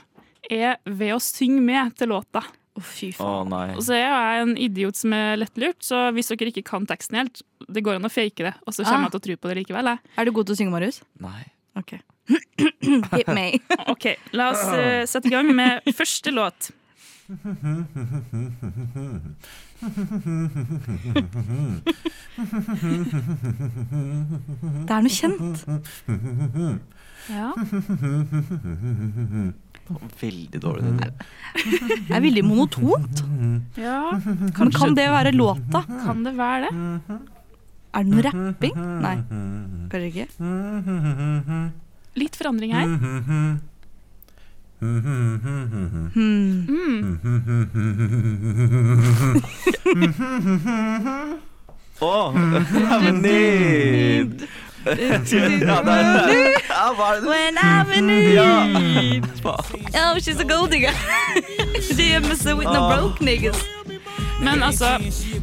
er ved å synge med til låta. Å fy faen. Oh, Og så er jeg en idiot som er lettlurt, så hvis dere ikke kan teksten helt, det går an å fake det, og så kommer Ah. jeg til å tro på det likevel. Jeg. Er du god til å synge, Marius? Nei. Ok. Hit me. OK, la oss uh, sette i gang med første låt. Det er noe kjent. Ja. Veldig dårlig. Det. Det er veldig monotont. ja. Men kan det være låta? Kan det være det? Er det noe rapping? Nei, kanskje ikke. Litt forandring her. Hmm. Need. Er ja, hva er det? When I'm in need. Oh, she's a gold digger. She must with no Ah. broke niggas. Men altså,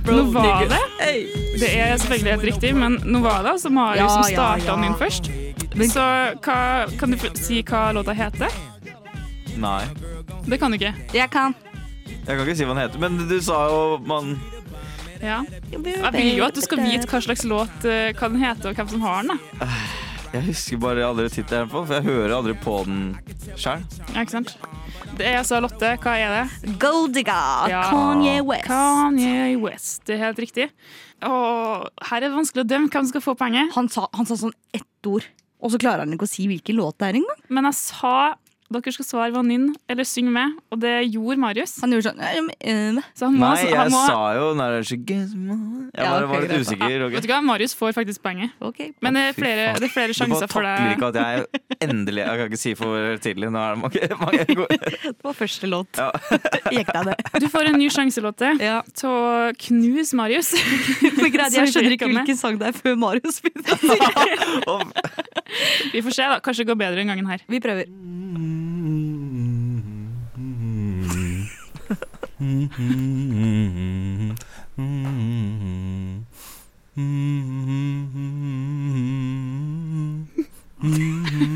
nå var det Det er selvfølgelig helt riktig, men nå var det altså Ja, som starta ja. den først. Så hva, kan du si hva låta heter? Nei. Det kan du ikke. Jeg kan. Jeg kan ikke si hva den heter, men du sa jo man Ja. Jeg vil jo at du skal vite hva slags låt eh, hva den heter, og hvem som har den. da. Jeg husker bare aldri tittelen på, for jeg hører aldri på den sjøl. Ja, ikke sant? Det er altså Lotte. Hva er det? Goldiga. Ja. Kanye West. Kanye West. Det er helt riktig. Og her er det vanskelig å dømme hvem som skal få poenget. Han sa, han sa sånn ett ord, og så klarer han ikke å si hvilken låt det er engang. Men jeg sa Dere skal svare venninne eller synge med, og det gjorde Marius. Han gjorde sånn Så han må, Nei, jeg han må sa jo når det er så guess my- Jeg Ja, bare var litt usikker. ok. Vet du hva, Marius får faktisk poenget. Men det er flere, det er flere Du sjanser bare for takler ikke at jeg endelig Jeg kan ikke si for tidlig. Nå er det mange, mange gode. Det var første låt. Ja. Gikk deg det. Du får en ny sjanse, Lotte, til å knuse Marius. Men greit, jeg skjønner ikke hvilken sang det er før Marius begynner å synge. Vi får se, da. Kanskje det går bedre en gangen her. Vi prøver.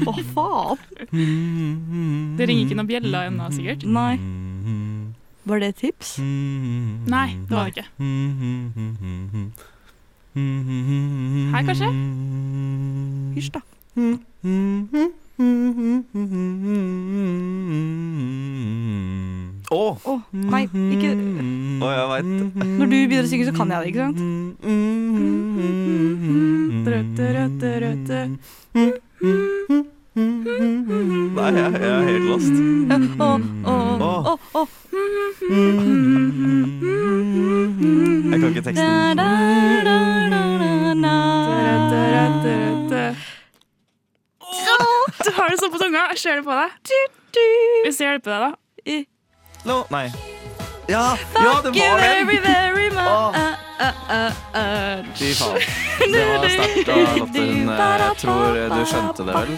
Å, faen. Det ringer ikke noen bjeller ennå, sikkert. Nei. Var det et tips? Nei, det var det ikke. Her, kanskje? Hysj, da. Å! Å, nei, ikke Å, jeg veit. Når du begynner å synge, så kan jeg det, ikke sant? Røtte, røtte, røtte. Nei, jeg, jeg er helt lost. Å, å, å. Jeg kan ikke teksten. har det sånn på tunga. Jeg ser det på deg. Hvis jeg hjelper deg, da. No, nei. Ja, ja, det var den! very much. Uh, uh, uh. Fy faen. Det var sterkt av Lotte. Hun Jeg tror du skjønte det vel?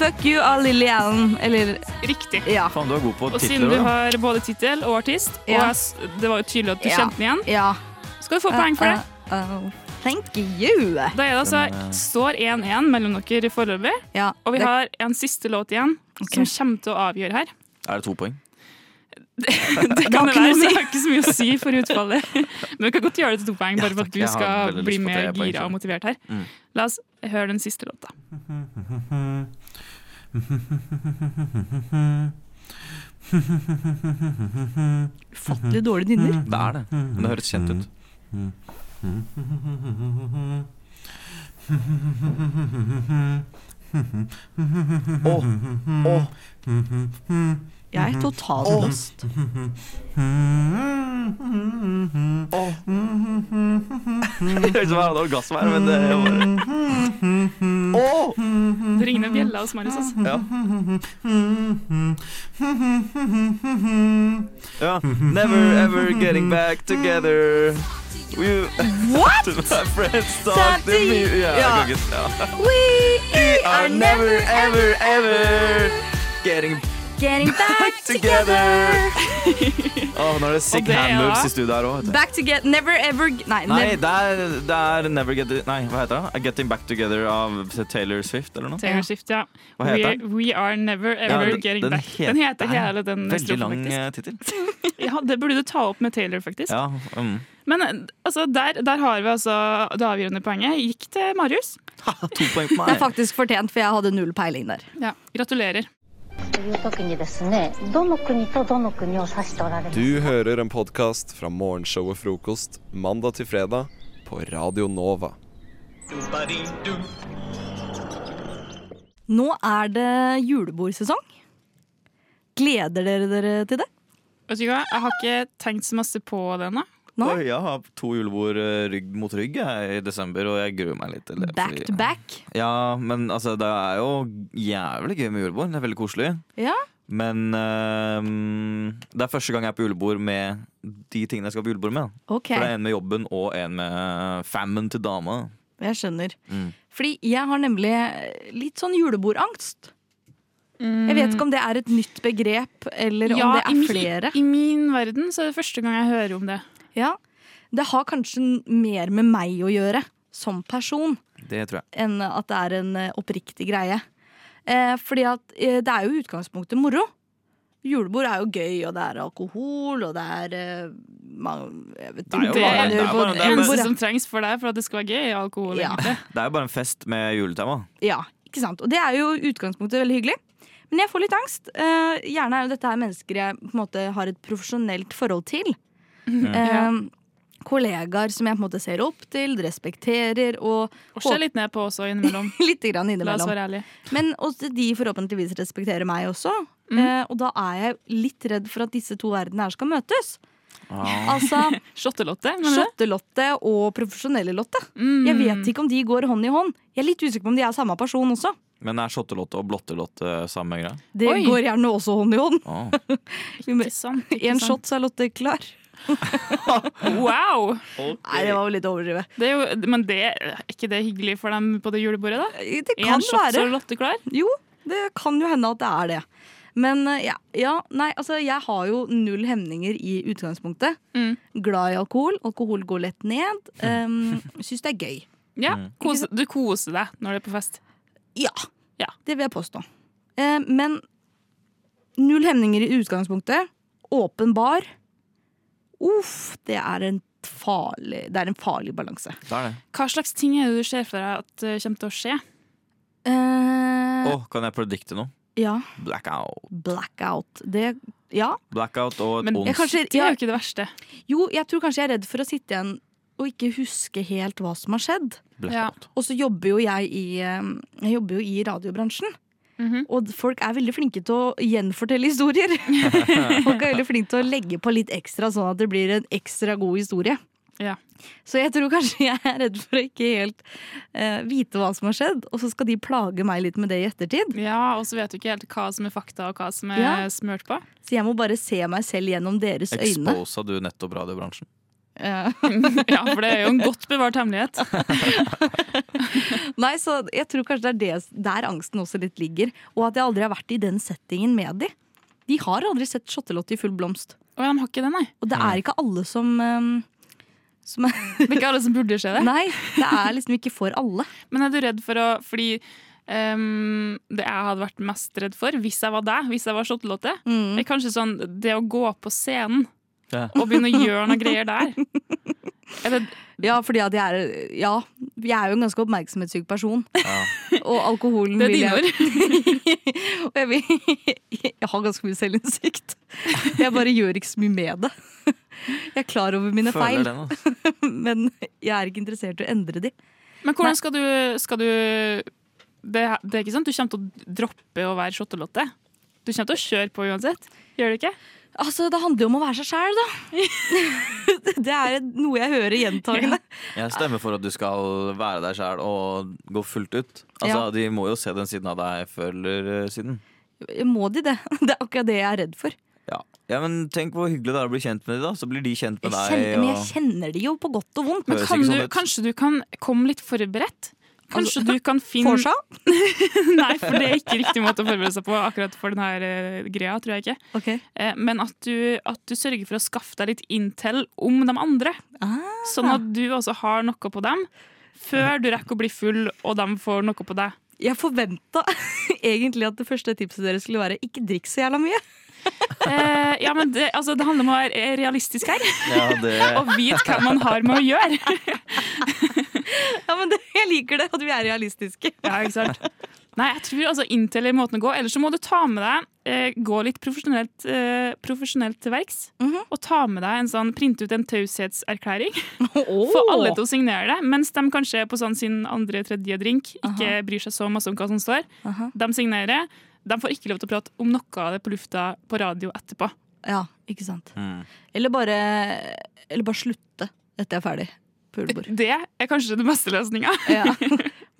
Fuck you av Lilly Allen. Eller Riktig. Ja. Faen, du er god på Og siden titler. du da. har både tittel og artist, og Ja. jeg s- det var jo tydelig at du Ja. kjente den igjen, Ja. skal du få poeng for det. Uh, uh, uh. Thank you. Da er det altså, står 1-1 mellom dere foreløpig, og vi det- har en siste låt igjen som kommer til å avgjøre her. Er det to poeng? Det kan det være, så men det har ikke så mye å si for utfallet. Men vi kan godt gjøre det til to poeng, bare for at du skal bli mer gira og motivert her. Mm. La oss høre den siste låta. Ufattelig dårlig nynner. Det er det. Men det høres kjent ut. Å, å. Jeg er totalt Åh. lost. Det høres ut som jeg hadde orgasme her, men det bare oh. Det ringer en bjelle hos Marius. Altså. Ja. ja. Never ever getting back together. We, What? to my friends talk to to me. yeah, Ja, Ja. ikke- ja. We are never ever ever getting getting back together. Åh, nå er det sick Og det Hand Moves da- i studio her òg. Back together Never ever Nei, Nei, nev- det er, det er Never Get Nei, hva heter det? Getting Back Together av Taylor Swift, eller noe? Taylor Swift, ja. Hva heter we, we Are Never Ja, Ever den- Getting den Back. Den heter det er hele den Veldig strofen, lang eh, tittel. Ja, det burde du ta opp med Taylor, faktisk. Ja, mm. Men altså, der, der, har vi altså det avgjørende poenget. Gikk til Marius. Ha, to poeng på meg. Det er faktisk fortjent, for jeg hadde null peiling der. Ja, Gratulerer. Du hører en podkast fra morgenshow og Frokost mandag til fredag på Radio Nova. Nå er det julebordsesong. Gleder dere dere til det? Vet du hva, Jeg har ikke tenkt så masse på det ennå. Oi, jeg har to julebord eh, rygg mot rygg jeg, i desember, og jeg gruer meg litt til det. Back fordi- to back. Ja, men altså, det er jo jævlig gøy med julebord. Det er veldig koselig. Ja. Men ehm, det er første gang jeg er på julebord med de tingene jeg skal på julebord med. Okay. For det er en med jobben og en med fammen til dama. Jeg skjønner. Mm. Fordi jeg har nemlig litt sånn julebordangst. Jeg vet ikke om det er et nytt begrep, eller om det i er min- flere. I min verden så er det første gang jeg hører om det. Ja, Det har kanskje mer med meg å gjøre, som person, Det tror jeg. enn at det er en eh, oppriktig greie. Eh, fordi at eh, det er jo i utgangspunktet moro. Julebord er jo gøy, og det er alkohol, og det er eh, man, jeg vet Det er jo ikke, bare- det det er på bare- det er eneste som trengs for deg for at det skal være gøy, er alkohol. Ja. egentlig. Det er jo bare en fest med juletema. Ja, ikke sant? Og det er jo i utgangspunktet veldig hyggelig. Men jeg får litt angst. Eh, gjerne er jo dette her mennesker jeg på en måte har et profesjonelt forhold til. Mm. Eh, kollegaer som jeg på en måte ser opp til, respekterer og Og ser litt ned på også innimellom. Litt grann La oss være ærlige. Men også de forhåpentligvis respekterer meg også. Mm. Eh, og da er jeg litt redd for at disse to verdenene her skal møtes. Altså Shottelotte, mener du? Shottelotte og profesjonelle Lotte. Mm. Jeg vet ikke om de går hånd i hånd. Jeg er litt usikker på om de er samme person også. Men er shottelotte og blottelotte samme greie? Det Oi. går gjerne også hånd i hånd. Å. Ikke sant, En shot, så er Lotte klar. Wow! Nei, det var jo litt overdrevet. Det er jo, men det, er ikke det hyggelig for dem på det julebordet, da? Det En kan shot, så være. er Lotte klar? Jo, det kan jo hende at det er det. Men eh, ja, ja, nei, altså jeg har jo null hemninger i utgangspunktet. Mm. Glad i alkohol. Alkohol går lett ned. Um, Syns det er gøy. Ja, kose, Du koser deg når du er på fest? Ja, det vil jeg påstå. Eh, men null hemninger i utgangspunktet. Åpen bar. Uff, det er en farlig, det er en farlig balanse. Det er det. Hva slags ting er det du ser for deg at uh, kommer til å skje? Å, kan jeg predikte noe? Ja. Blackout. Blackout. Det Ja. Blackout og et Men ons. kanskje, Det er jo ikke det verste. Jo, jeg tror kanskje jeg er redd for å sitte igjen og ikke huske helt hva som har skjedd. Ja. Og så jobber jo jeg i, eh, jeg jobber jo i radiobransjen. Mhm. Og folk er veldig flinke til å gjenfortelle historier. folk er veldig flinke til å legge på litt ekstra, sånn at det blir en ekstra god historie. Ja. Så jeg tror kanskje jeg er redd for å ikke helt uh, vite hva som har skjedd, og så skal de plage meg litt med det i ettertid. Ja, Og så vet du ikke helt hva som er fakta, og hva som er Ja. smørt på. Så jeg må bare se meg selv gjennom deres øyne. Exposa du nettopp radiobransjen? Ja. ja, for det er jo en godt bevart hemmelighet. Nei, så jeg tror kanskje det er det, der angsten også litt ligger. Og at jeg aldri har vært i den settingen med de. De har aldri sett Shottelotte i full blomst. Og de har ikke det, nei. Og det er ikke alle som, um, som Det er ikke alle som burde se det. Nei, det er liksom ikke for alle. Men er du redd for å Fordi um, det jeg hadde vært mest redd for, hvis jeg var deg, hvis jeg var Shottelotte, Mm. er kanskje sånn det å gå på scenen Ja. og begynne å gjøre noe greier der. Eller, Ja, fordi at jeg er Ja, jeg er jo en ganske oppmerksomhetssyk person. Ja. Og alkoholen Det er dine Og jeg, vil, jeg har ganske mye selvinnsikt. Jeg bare gjør ikke så mye med det. Jeg er klar over mine Føler feil, den, altså. men jeg er ikke interessert i å endre de. men hvordan skal du, skal du det, det er ikke sånn at du kommer til å droppe å være Shottelotte. Du kommer til å kjøre på uansett. Gjør du ikke? Altså, Det handler jo om å være seg sjæl, da. Det er noe jeg hører gjentagende. Jeg stemmer for at du skal være deg sjæl og gå fullt ut. Altså, Ja. De må jo se den siden av deg før eller eh, siden. Må de det? Det er akkurat det jeg er redd for. Ja. ja, men Tenk hvor hyggelig det er å bli kjent med dem, da. Så blir de kjent Jeg med deg. kjenner, men jeg kjenner de jo på godt og vondt. Men kan du, sånn kanskje du kan komme litt forberedt? Kanskje Altså, du kan finne Forsa? Nei, for det er ikke riktig måte å forberede seg på akkurat for denne greia, tror jeg ikke. Ok. Eh, Men at du, at du sørger for å skaffe deg litt intel om de andre. Ah. Sånn at du også har noe på dem, før du rekker å bli full og de får noe på deg. Jeg forventa egentlig at det første tipset deres skulle være ikke drikk så jævla mye. Eh, ja, men det, altså, det handler om å være realistisk her. Ja, det... Og vite hva man har med å gjøre. Ja, men det, Jeg liker det, at vi er realistiske. Ja, ikke sant? Nei, jeg tror altså Intel er måten å gå. Ellers så må du ta med deg eh, Gå litt profesjonelt, eh, profesjonelt til verks. Mhm. Og ta med deg en sånn printe ut en taushetserklæring. Få alle til å signere det, mens de kanskje på sånn sin andre-tredje drink ikke bryr seg så masse om hva som står. Aha. De signerer. De får ikke lov til å prate om noe av det på lufta på radio etterpå. Ja, ikke sant. Mm. Eller bare, eller bare slutte etter jeg er ferdig på julebord. Det er kanskje den beste løsninga. Ja.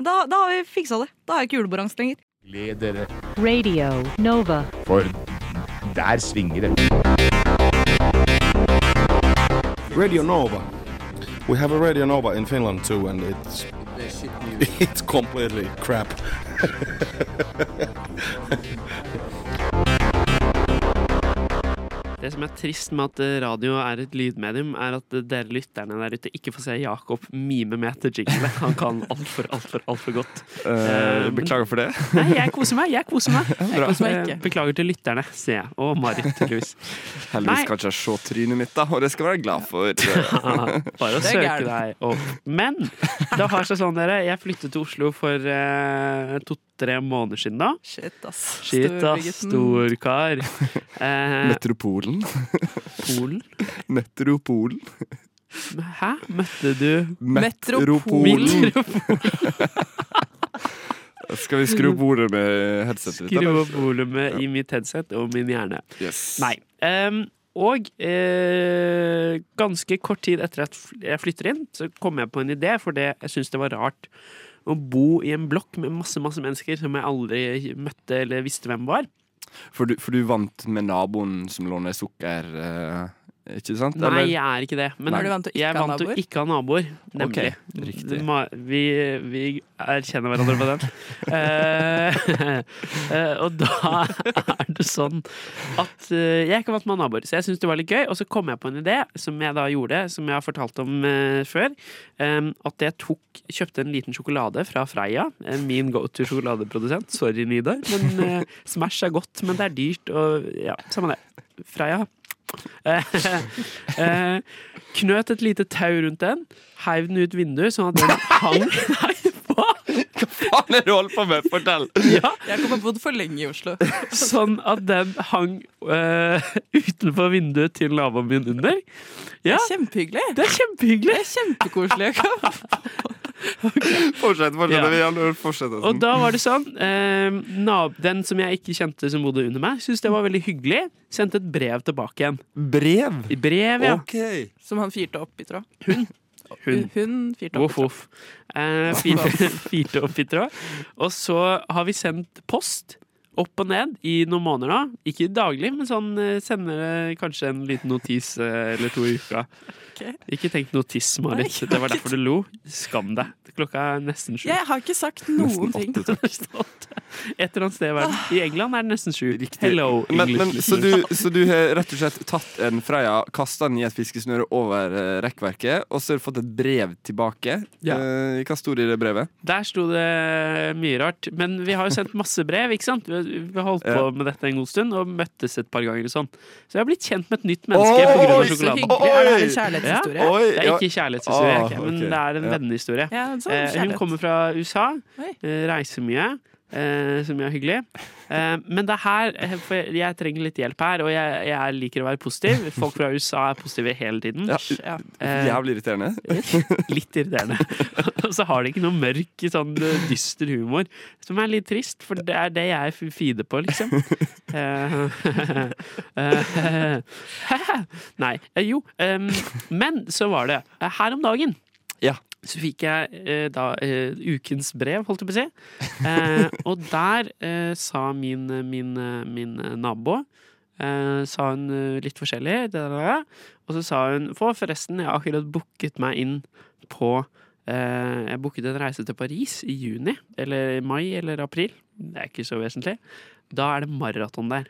Da, da har vi fiksa det. Da har jeg ikke julebordangst lenger. Gled dere, Radio Nova. for der svinger det. Radio Nova. We have a Radio Nova in Finland too, and it's it's completely crap. Det som er trist med at eh, radio er et lydmedium, er at eh, dere lytterne der ute ikke får se Jakob mime med etter jingle. Han kan altfor, altfor, altfor godt. Uh, beklager for det. Nei, jeg koser meg. Jeg koser meg. Jeg koser meg ikke. Beklager til lytterne, sier jeg. Og Marit, tydeligvis. Heldigvis kan ikke jeg se trynet mitt, da, og det skal jeg være glad for. Bare å søke deg opp. Men det har seg sånn, dere. Jeg flyttet til Oslo for eh, to-tre måneder siden da. Shit, ass. Shit, ass. Storkar. Eh, Metropolen. Polen? Metropolen. Hæ? Møtte du Metropolen. Metropol. Skal vi skru opp bordet med headsetet ditt? Skru opp volumet i mitt headset og min hjerne. Yes. Nei. Um, og eh, ganske kort tid etter at jeg flytter inn, så kom jeg på en idé, for det, jeg syntes det var rart å bo i en blokk med masse masse mennesker som jeg aldri møtte eller visste hvem var. For du, for du vant med naboen som låner sukker, eh, ikke sant? Nei, Eller? jeg er ikke det. Men Nei. Vant å jeg vant å ikke ha naboer. Nemlig. Okay, Vi, vi erkjenner hverandre på den. Eh, og da er det sånn at uh, jeg ikke til vant med naboer, så jeg syns det var litt gøy. Og så kom jeg på en idé som jeg da gjorde, som jeg har fortalt om uh, før. Um, at jeg tok, kjøpte en liten sjokolade fra Freia, min go to sjokoladeprodusent. Sorry, Nidar, men Smash er godt, men det er dyrt, og ja, samme det. Freia. Eh, eh, knøt et lite tau rundt den, heiv den ut vinduet sånn at den hang Nei, hva? Hva faen er det du holder på med? Fortell! Ja. Jeg kommer bodd for lenge i Oslo. Sånn at den hang eh, utenfor vinduet til naboen min under. Ja. Kjempehyggelig. Det er kjempehyggelig. Det er kjempekoselig. Fortsett, fortsett. Ja. fortsett Og da var det sånn eh, nab Den som jeg ikke kjente som bodde under meg, syntes det var veldig hyggelig. Sendte et brev tilbake igjen. Brev? Brev, ja. Som han firte opp i tråd. Hun. Hun. Hun firte opp Voff, tråd. Eh, firte, firte opp i tråd. Og så har vi sendt post. Opp og ned i noen måneder nå. Ikke daglig, men sånn eh, sender eh, kanskje en liten notis eh, eller to i uka. Ikke tenk notis, Marit. Nei, Det var derfor du lo. Skam deg. Klokka er nesten sju. Jeg har ikke sagt noen ting. Et eller annet sted i verden. I England er det nesten sju. Hello, Men, English men, så, du, så du har rett og slett tatt en Freia, kasta den i et fiskesnøre over rekkverket, og så har du fått et brev tilbake. Ja. Eh, hva sto det i det brevet? Der sto det mye rart. Men vi har jo sendt masse brev, ikke sant? Vi har- holdt på med dette en god stund og møttes et par ganger sånn. Så jeg har blitt kjent med et nytt menneske pga. sjokoladen. hyggelig. Er det en kjærlighetshistorie? Ja. Oi, det er ikke kjærlighetshistorie, Ah, okay. men det er en Ja. vennehistorie. Ja, sånn Eh, hun kommer fra USA, eh, reiser mye. Eh, som er hyggelig. Eh, men det er her eh, For jeg trenger litt hjelp her, og jeg, jeg liker å være positiv. Folk fra USA er positive hele tiden. Ja, Jævlig irriterende. Litt irriterende. Og så har de ikke noe mørk, sånn dyster humor, som er litt trist, for det er det jeg feeder på, liksom. Nei. Jo. men så var det her om dagen. Ja. Så fikk jeg eh, da eh, ukens brev, holdt jeg på å si. Eh, og der eh, sa min, min, min nabo eh, Sa hun eh, litt forskjellig. Og så sa hun For forresten, jeg har akkurat booket meg inn på Jeg booket en reise til Paris i juni. Eller mai eller april. Det er ikke så vesentlig. Da er det maraton der.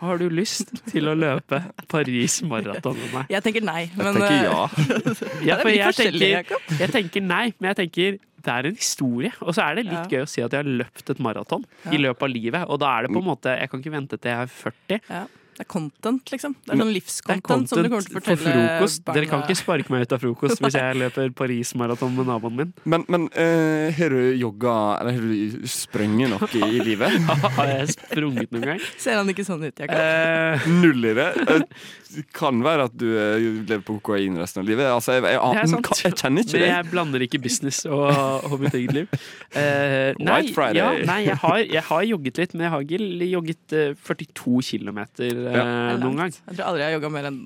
Har du lyst til å løpe Paris maraton med meg? Jeg tenker nei, men tenker eh, ja. Ja, det for er litt jeg tenker, jeg tenker nei, men jeg tenker det er en historie. Og så er det litt Ja. gøy å si at jeg har løpt et maraton Ja. i løpet av livet. Og da er det på en måte Jeg kan ikke vente til jeg er 40. Ja. Det er content, liksom. Det er sånn livscontent som du kommer til å for fortelle frokost. Dere kan ikke sparke meg ut av frokost hvis jeg løper Paris-maraton med naboen min. Men, men uh, har du jogga Eller har du sprunget noe i livet? Har jeg sprunget noen gang? Ser han ikke sånn ut, Jakob? Uh, Null i det. Det kan være at du eh, lever på kokain resten av livet. Altså, jeg, jeg, Det er jeg, sant. jeg, kjenner ikke det. jeg blander ikke business og, og mitt eget liv. Uh, nei, White Friday. Ja, nei jeg, har, jeg har jogget litt, men jeg har ikke jogget eh, 42 km uh, Ja. noen gang. Jeg tror aldri jeg har jogga mer enn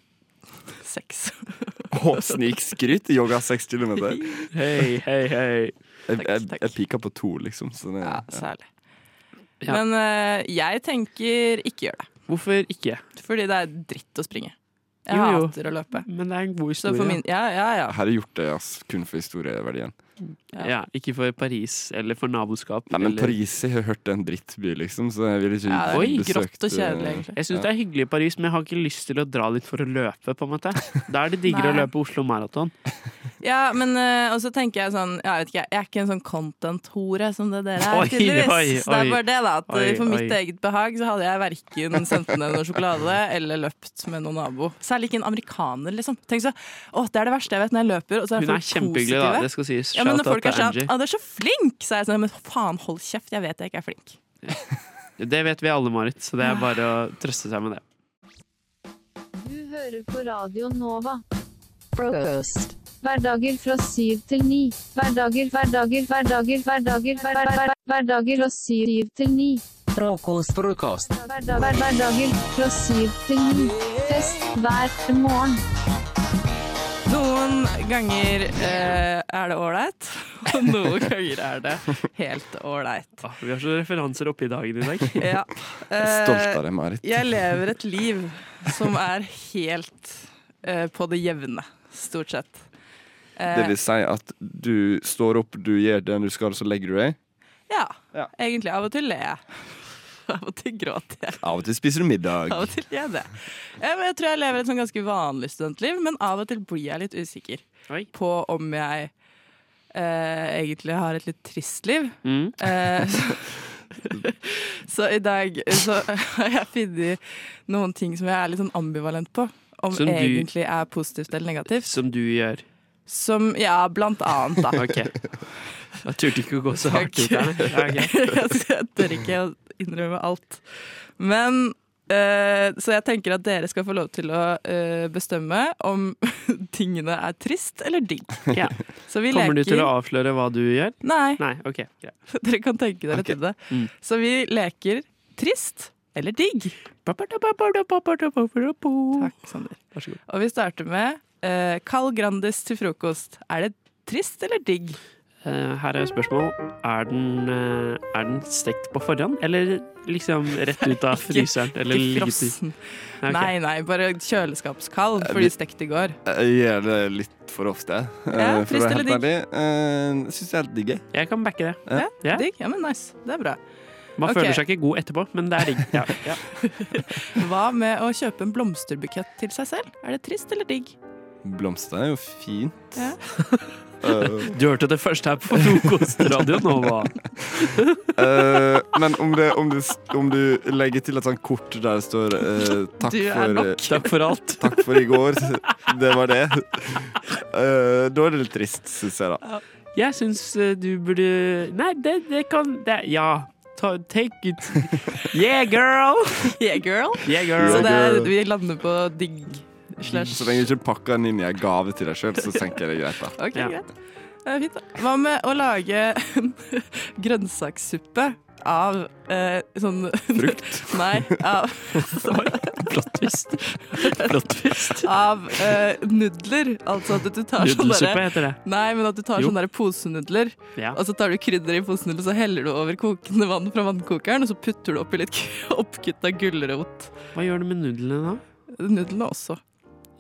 seks. Å, snikskryt. Jogga seks kilometer. Hei, hei, hei. Jeg, jeg, jeg pika på to, liksom. Så det, Ja, særlig. Ja. Men uh, jeg tenker ikke gjør det. Hvorfor ikke? Fordi det er dritt å springe. Jeg Jo, jo. hater å løpe. Men det er en god historie. for min, ja, ja, ja. Jeg er gjort det ass, kun for historieverdien. Ja. ikke for Paris eller for naboskap. Nei, men eller... Paris jeg har hørt en dritt drittby, liksom, så jeg vil ikke Ja, det er Oi, grått og kjedelig, eh, egentlig. Jeg syns det er hyggelig i Paris, men jeg har ikke lyst til å dra dit for å løpe. på en måte Da er det diggere å løpe Oslo Maraton. Ja, men uh, og så tenker jeg sånn Jeg vet ikke, jeg er ikke en sånn content-hore som det dere er, Oi, tydeligvis. oi, det er bare det, da. At eh, Oi, for mitt oi. eget behag så hadde jeg verken sendt ned noe sjokolade eller løpt med noen nabo. Særlig ikke en amerikaner, liksom. Tenk så, å, Det er det verste jeg vet, når jeg løper, og så er Hun er kjempehyggelig, da. Det skal sies. Ja, men når folk er sånn Angie. Å, du er så flink! Så er jeg sånn Men faen, hold kjeft, jeg vet jeg ikke er flink. Det vet vi alle, Marit, så det er bare å trøste seg med det. Du hører på Radio Nova. Frokost. Hverdager fra syv til ni. Hverdager, hverdager, hverdager, hverdager, hver, hver, hver, hverdager fra syv til ni. Frokost, frokost. Hverdag, hver, hverdager fra syv til ni. Fest hver morgen. Noen ganger eh, er det ålreit, og noen ganger er det helt ålreit. Ah, vi har så referanser oppe i dagen i dag. Ja. Eh, Stolt av deg, Marit. Jeg lever et liv som er helt eh, på det jevne, stort sett. Eh, Det vil si at du står opp, du gjør det du skal, så legger du deg. ja, egentlig. Av og til ler jeg. Av og til gråter jeg. Av og til spiser du middag. Av og til gjør jeg det. Eh, Jeg tror jeg lever et sånn ganske vanlig studentliv, men av og til blir jeg litt usikker på om jeg eh, egentlig har et litt trist liv. Mm. Eh, så i dag så har jeg funnet noen ting som jeg er litt sånn ambivalent på. Om Som du- egentlig er positivt eller negativt. Som du gjør. Som Ja, blant annet, da. okay. Jeg turte ikke å gå så hardt ut der. Ja, jeg tør ikke å innrømme alt. Men eh, Så jeg tenker at dere skal få lov til å eh, bestemme om tingene er trist eller digg. Ja. Så vi Kommer du til å avsløre hva du gjør? Nei. Nei, okay. Dere kan tenke dere til det. Mm. Så vi leker trist eller digg. Takk, Sander. Vær så god. Og vi starter med eh, Carl Grandis til frokost. Er det trist eller digg? Eh, her er spørsmål. Er den, eh, er den stekt på forhånd, eller liksom rett ut av fryseren? Eller Ikke frossen. Nei, ok. Nei, nei, bare kjøleskapskald fordi stekt i går. Jeg gjør det litt for ofte. eh, Ja, for å trist være eller helt ærlig. Uh, Syns jeg er helt digg. Jeg kan backe det. Ja, Ja. digg? Ja, men nice. Det er bra. Man okay. føler seg ikke god etterpå, men det er digg. Ja. Ja. Hva med å kjøpe en blomsterbukett til seg selv? Er det trist eller digg? Blomster er jo fint. Ja. Eh, Du hørte det først her på Frokostradio Nova. uh, men om, det, om, du, om du legger til et sånt kort der det står uh, takk, for. Takk for alt. Takk for i går. Det var det. Uh, da er det litt trist, syns jeg, da. Jeg syns eh, du burde Nei, det, det kan det, Ja. Ta, take it. Yeah, girl! Yeah, girl. Yeah, girl. Så det vi lander på digg slash Så lenge du ikke pakker den inn i en gave til deg sjøl, så tenker jeg det er greit. da Ok, greit. Det er fint, da. Hva med å lage en grønnsakssuppe av eh, sånn Frukt? Nei, av Plott twist. Av eh, nudler. Altså at du tar sånn Nudelsuppe derre- heter det. Nei, men at du tar sånne posenudler, Ja. og så tar du krydder i posenudler, så heller du over kokende vann fra vannkokeren, og så putter du oppi litt oppkutta gulrot. Hva gjør du med nudlene da? Nudlene også.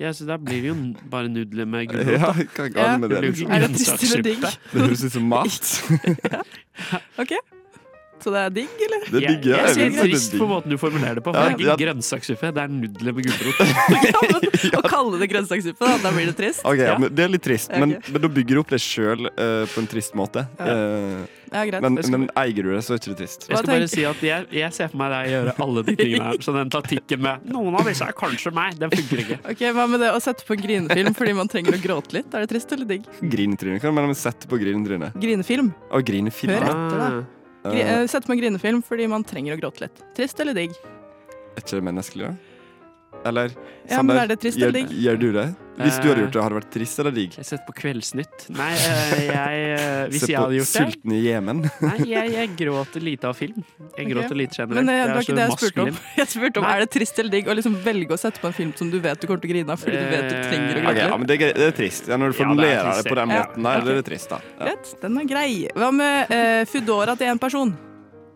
Ja, så Da blir det jo bare nudler med gulrot. Ja, hva er galt med det? Er det trist eller digg? Det høres ut som mat. ja. OK. Så det er digg, eller? Det er digg, ja. Jeg, Jeg jeg det er trist på måten du formulerer det på. Ja, For det er ikke ja. grønnsakssuppe, det er nudler med gulrot. Å kalle det grønnsakssuppe, da, da blir det trist? Ok, ja, men Det er litt trist, men, okay. men da bygger du opp det sjøl på en trist måte. Eh, Ja, greit. men, skal- men eier du det, så er det ikke trist. Jeg skal bare si at jeg, jeg ser for meg deg gjøre alle de tingene her. Så den taktikken med 'noen av disse er kanskje meg', den funker ikke. Ok, Hva med det å sette på en grinefilm fordi man trenger å gråte litt? Er det trist eller digg? Grinetryne kan man sette på grinetryne'? Grinefilm. Å, grinefilm. Hør etter, da. Gri Eh, eh, Sette på en grinefilm fordi man trenger å gråte litt. Trist eller digg? Er ikke det menneskelig, da? Eller? Ja, men er det trist gjør, eller digg? Gjør du det? Hvis du hadde Eh, gjort det, hadde det vært trist eller digg? Jeg setter på Kveldsnytt. Nei, eh, jeg, eh, hvis jeg på hadde gjort det Sulten i Jemen. Nei, jeg, jeg gråter lite av film. Jeg gråter gråter lite generelt. Men eh, det var ikke det jeg spurte om. Jeg spurte om Er det trist eller digg å liksom velge å sette på en film som du vet du kommer til å grine av fordi du vet du trenger å grine? Okay, ja, men det, er, det er trist. Ja, når du Ja, det det på den ja. måten der, okay. er det trist, da. Ja. Greit, den er grei. Hva med uh, Foodora til én person?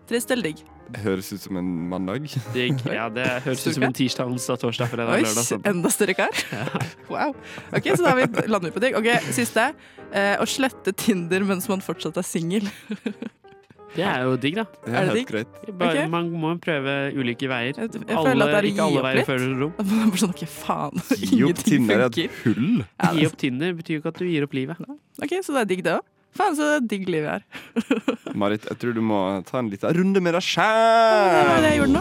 Trist eller digg? Høres ut som en mandag. Digg. Ja, det høres ut som en tirsdag, onsdag, torsdag, fredag, Oi, lørdag. Sånn. enda større kar. Wow. Ok, Så da vi, lander vi på digg. Ok, Siste. Eh, å slette Tinder mens man fortsatt er singel. Det er jo digg, da. Det Er det digg? Bare, okay. Man må prøve ulike veier. Jeg alle, føler at det er ikke alle veier føler fører rom. Man bare sånn, ok, faen. Gi opp Tinder er et hull. Ja, Gi opp Tinder betyr jo ikke at du gir opp livet. Ok, Så det er digg, det òg? Faen, så digg liv jeg er. Marit, jeg tror du må ta en liten runde med deg sjæl.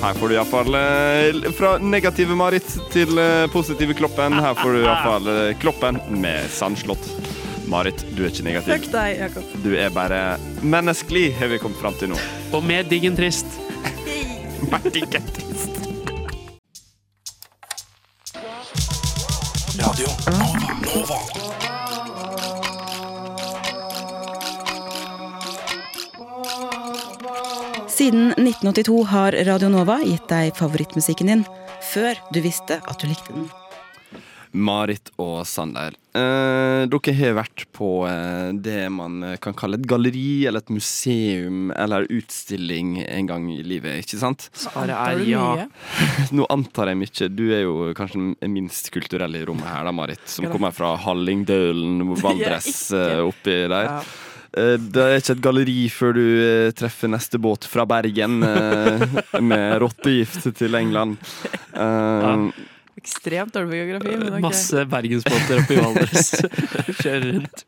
Her får du iallfall eh, fra negative Marit til eh, positive Kloppen. Her får du iallfall eh, Kloppen med Sandslott. Marit, du er ikke negativ. Fuck deg, Jakob. Du er bare menneskelig, har vi kommet fram til nå. Og mer digg enn trist. Radio Nova. Nova. Siden 1982 har Radio Nova gitt deg favorittmusikken din før du visste at du likte den. Marit og Sander. Eh, dere har vært på eh, det man kan kalle et galleri eller et museum eller utstilling en gang i livet, ikke sant? Svaret er ja. Nå antar jeg mye. Du er jo kanskje den minst kulturelle i rommet her, da, Marit. Som kommer fra Hallingdølen, Valdres, eh, oppi der. Ja. Eh, Det er ikke et galleri før du eh, treffer neste båt fra Bergen eh, med rottegift til England. Ja. Ekstremt dårlig på geografi. Men okay. Masse bergensbåter oppe i Valdres. Kjører rundt.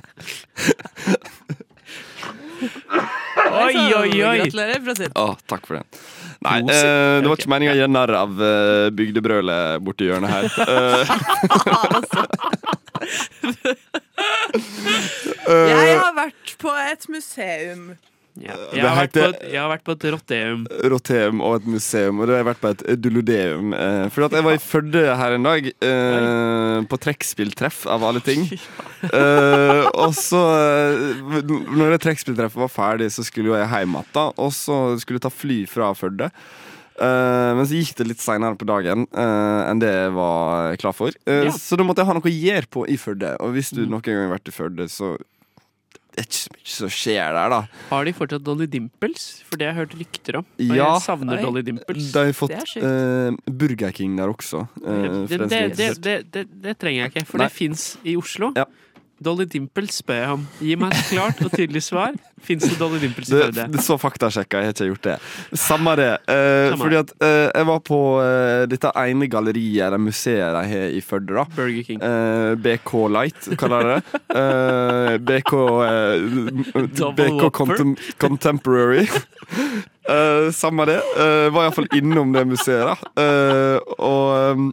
Oi, oi, oi! Gratulerer, Brasil. Å, takk for det. Nei, eh, det var ikke meninga å gjøre narr av eh, bygdebrølet borti hjørnet her. Eh, Jeg har vært på et museum. Jeg har, vært på et, jeg har vært på et rotteum. Roteum og et museum, og da har jeg vært på et dulodeum. Eh, for at jeg var i Førde her en dag, eh, på trekkspilltreff, av alle ting. Eh, og så, eh, når det trekkspilltreffet var ferdig, så skulle jo jeg hjem igjen, og så skulle jeg ta fly fra Førde. Eh, men så gikk det litt seinere på dagen uh, enn det jeg var klar for. Uh, Ja. Så da måtte jeg ha noe å gjøre på i Førde. Og hvis du noen gang har vært i Førde, så det er ikke så mye som skjer der, da. Har de fortsatt Dolly Dimples? For det har jeg hørt rykter om. Og Ja. jeg savner nei, Dolly Dimples. De har fått eh, Burger King der også. Uh, det, det, det, det, interessert. det, det, det trenger jeg ikke, for Nei. det fins i Oslo. Ja. Dolly Dimples spør jeg om. Gi meg et klart og tydelig svar. Fins det Dolly Dimples i Førde? så faktasjekka, jeg har ikke gjort det. Samme det. Uh, fordi at uh, jeg var på uh, dette ene galleriet, eller museet de har i Førde, da. Burger King. BK Light, kaller de det. BK BK Contem Contemporary. Samme det. Uh, var iallfall innom det museet, da. Og um,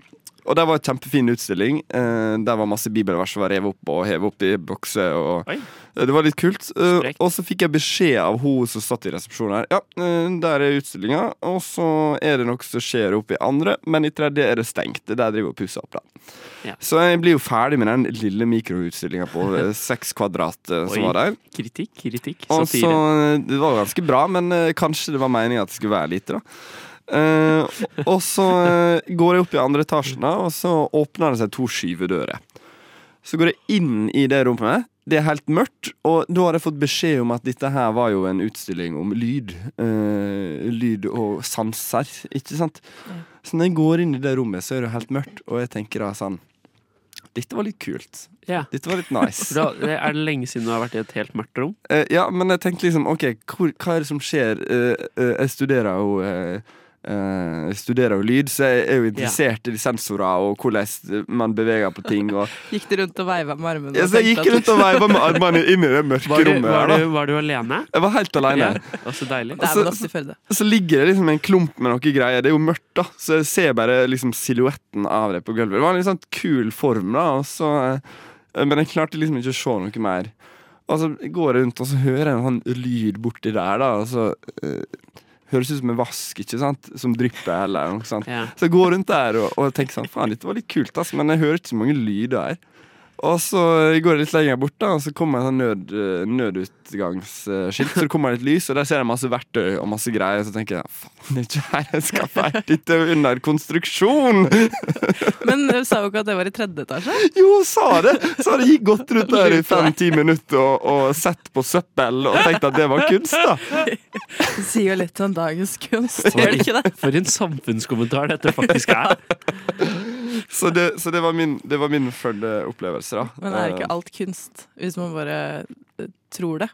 og det var en kjempefin utstilling. Eh, der var masse bibelvers som var revet opp og hevet opp i bokser. Og Eh, det var litt kult. Eh, og så fikk jeg beskjed av hun som satt i resepsjonen her. Ja, eh, der er utstillinga, og så er det noe som skjer oppe i andre, men i tredje er det stengt. Det der driver og pusser opp, da. Ja. Så jeg blir jo ferdig med den lille mikroutstillinga på eh, seks kvadrat som Oi. var der. Kritikk, kritikk, Og så Det var ganske bra, men kanskje det var meninga at det skulle være lite, da. Eh, og så eh, går jeg opp i andre etasjen, da, og så åpner det seg to skyvedører. Så går jeg inn i det rommet. Det er helt mørkt, og da har jeg fått beskjed om at dette her var jo en utstilling om lyd. Eh, lyd og sanser, ikke sant? Så når jeg går inn i det rommet, så er det helt mørkt, og jeg tenker da sånn Dette var litt kult. Yeah. Dette var litt nice. Bra. det er det lenge siden du har vært i et helt mørkt rom? Eh, ja, men jeg tenkte liksom OK, hvor, hva er det som skjer? Eh, eh, jeg studerer jo jeg studerer jo lyd, så jeg er jo interessert i de sensorer og hvordan man beveger på ting. Og, Gikk du rundt og veiva med armene? ja, så jeg gikk rundt og veiva med armene inn i det mørke Var du, rommet. var, her, du, var du alene? Jeg var helt alene. Ja, og så deilig. Også i Så ligger det liksom en klump med noe greier. Det er jo mørkt, da, så jeg ser bare liksom silhuetten av det på gulvet. Det var en litt sånn kul form, da, og så, eh, men jeg klarte liksom ikke å se noe mer. Og så går jeg rundt og så hører jeg en sånn lyd borti der, da. Og så eh, høres ut som en vask ikke sant? som drypper. eller noe sånt. Ja. Så jeg går rundt der og, og tenker sånn Faen, dette var litt kult, ass, men jeg hører ikke så mange lyder her. Og så går jeg litt lenger bort, da, og så kommer en sånn nød, eh, nødutgangsskilt. Så det kommer litt lys, og der ser jeg masse verktøy og masse greier. Så tenker jeg faen, det er ikke her jeg skal være. Dette er under konstruksjon! Men du sa jo ikke at det var i tredje etasje? Jo, sa det! Så hadde jeg gått rundt der i fem-ti minutter og, og sett på søppel og tenkt at det var kunst, da. Det sier jo litt om dagens kunst, gjør det ikke det? For en samfunnskommentar dette faktisk er. Så det, så det var min, det var min Førde-opplevelse, da. Men er ikke alt kunst, hvis man bare eh, tror det?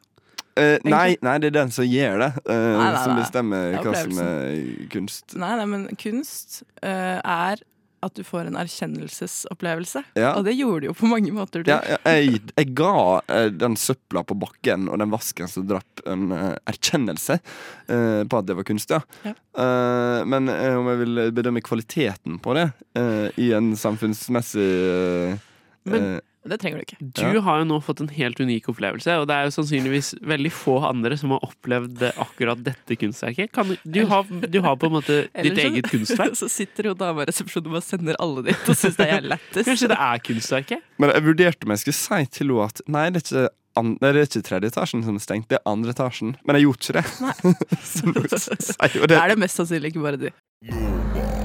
Uh, nei, nei, det er den som gjør det, uh, Nei, nei, som bestemmer er hva som er kunst. Nei, nei, men kunst uh, er at du får en erkjennelsesopplevelse. Ja. Og det gjorde du jo på mange måter. Ja, ja, jeg, jeg ga eh, den søpla på bakken og den vasken som drapp, en eh, erkjennelse eh, på at det var kunst, ja. Eh, men eh, om jeg vil bedømme kvaliteten på det eh, i en samfunnsmessig eh, Men eh, Det trenger du ikke. Du har jo nå fått en helt unik opplevelse, og det er jo sannsynligvis veldig få andre som har opplevd akkurat dette kunstverket. Kan, du, har, du har på en måte ditt så- eget kunstverk. Så sitter jo dama i resepsjonen og bare sender alle dit og syns det er lettest. Kanskje det er kunstverket? Men jeg vurderte om jeg skulle si til henne at nei, det er ikke, an det er ikke tredje etasjen som er stengt, det er andre etasjen. Men jeg gjorde ikke det. Jo Det det. er det mest sannsynlig ikke bare de.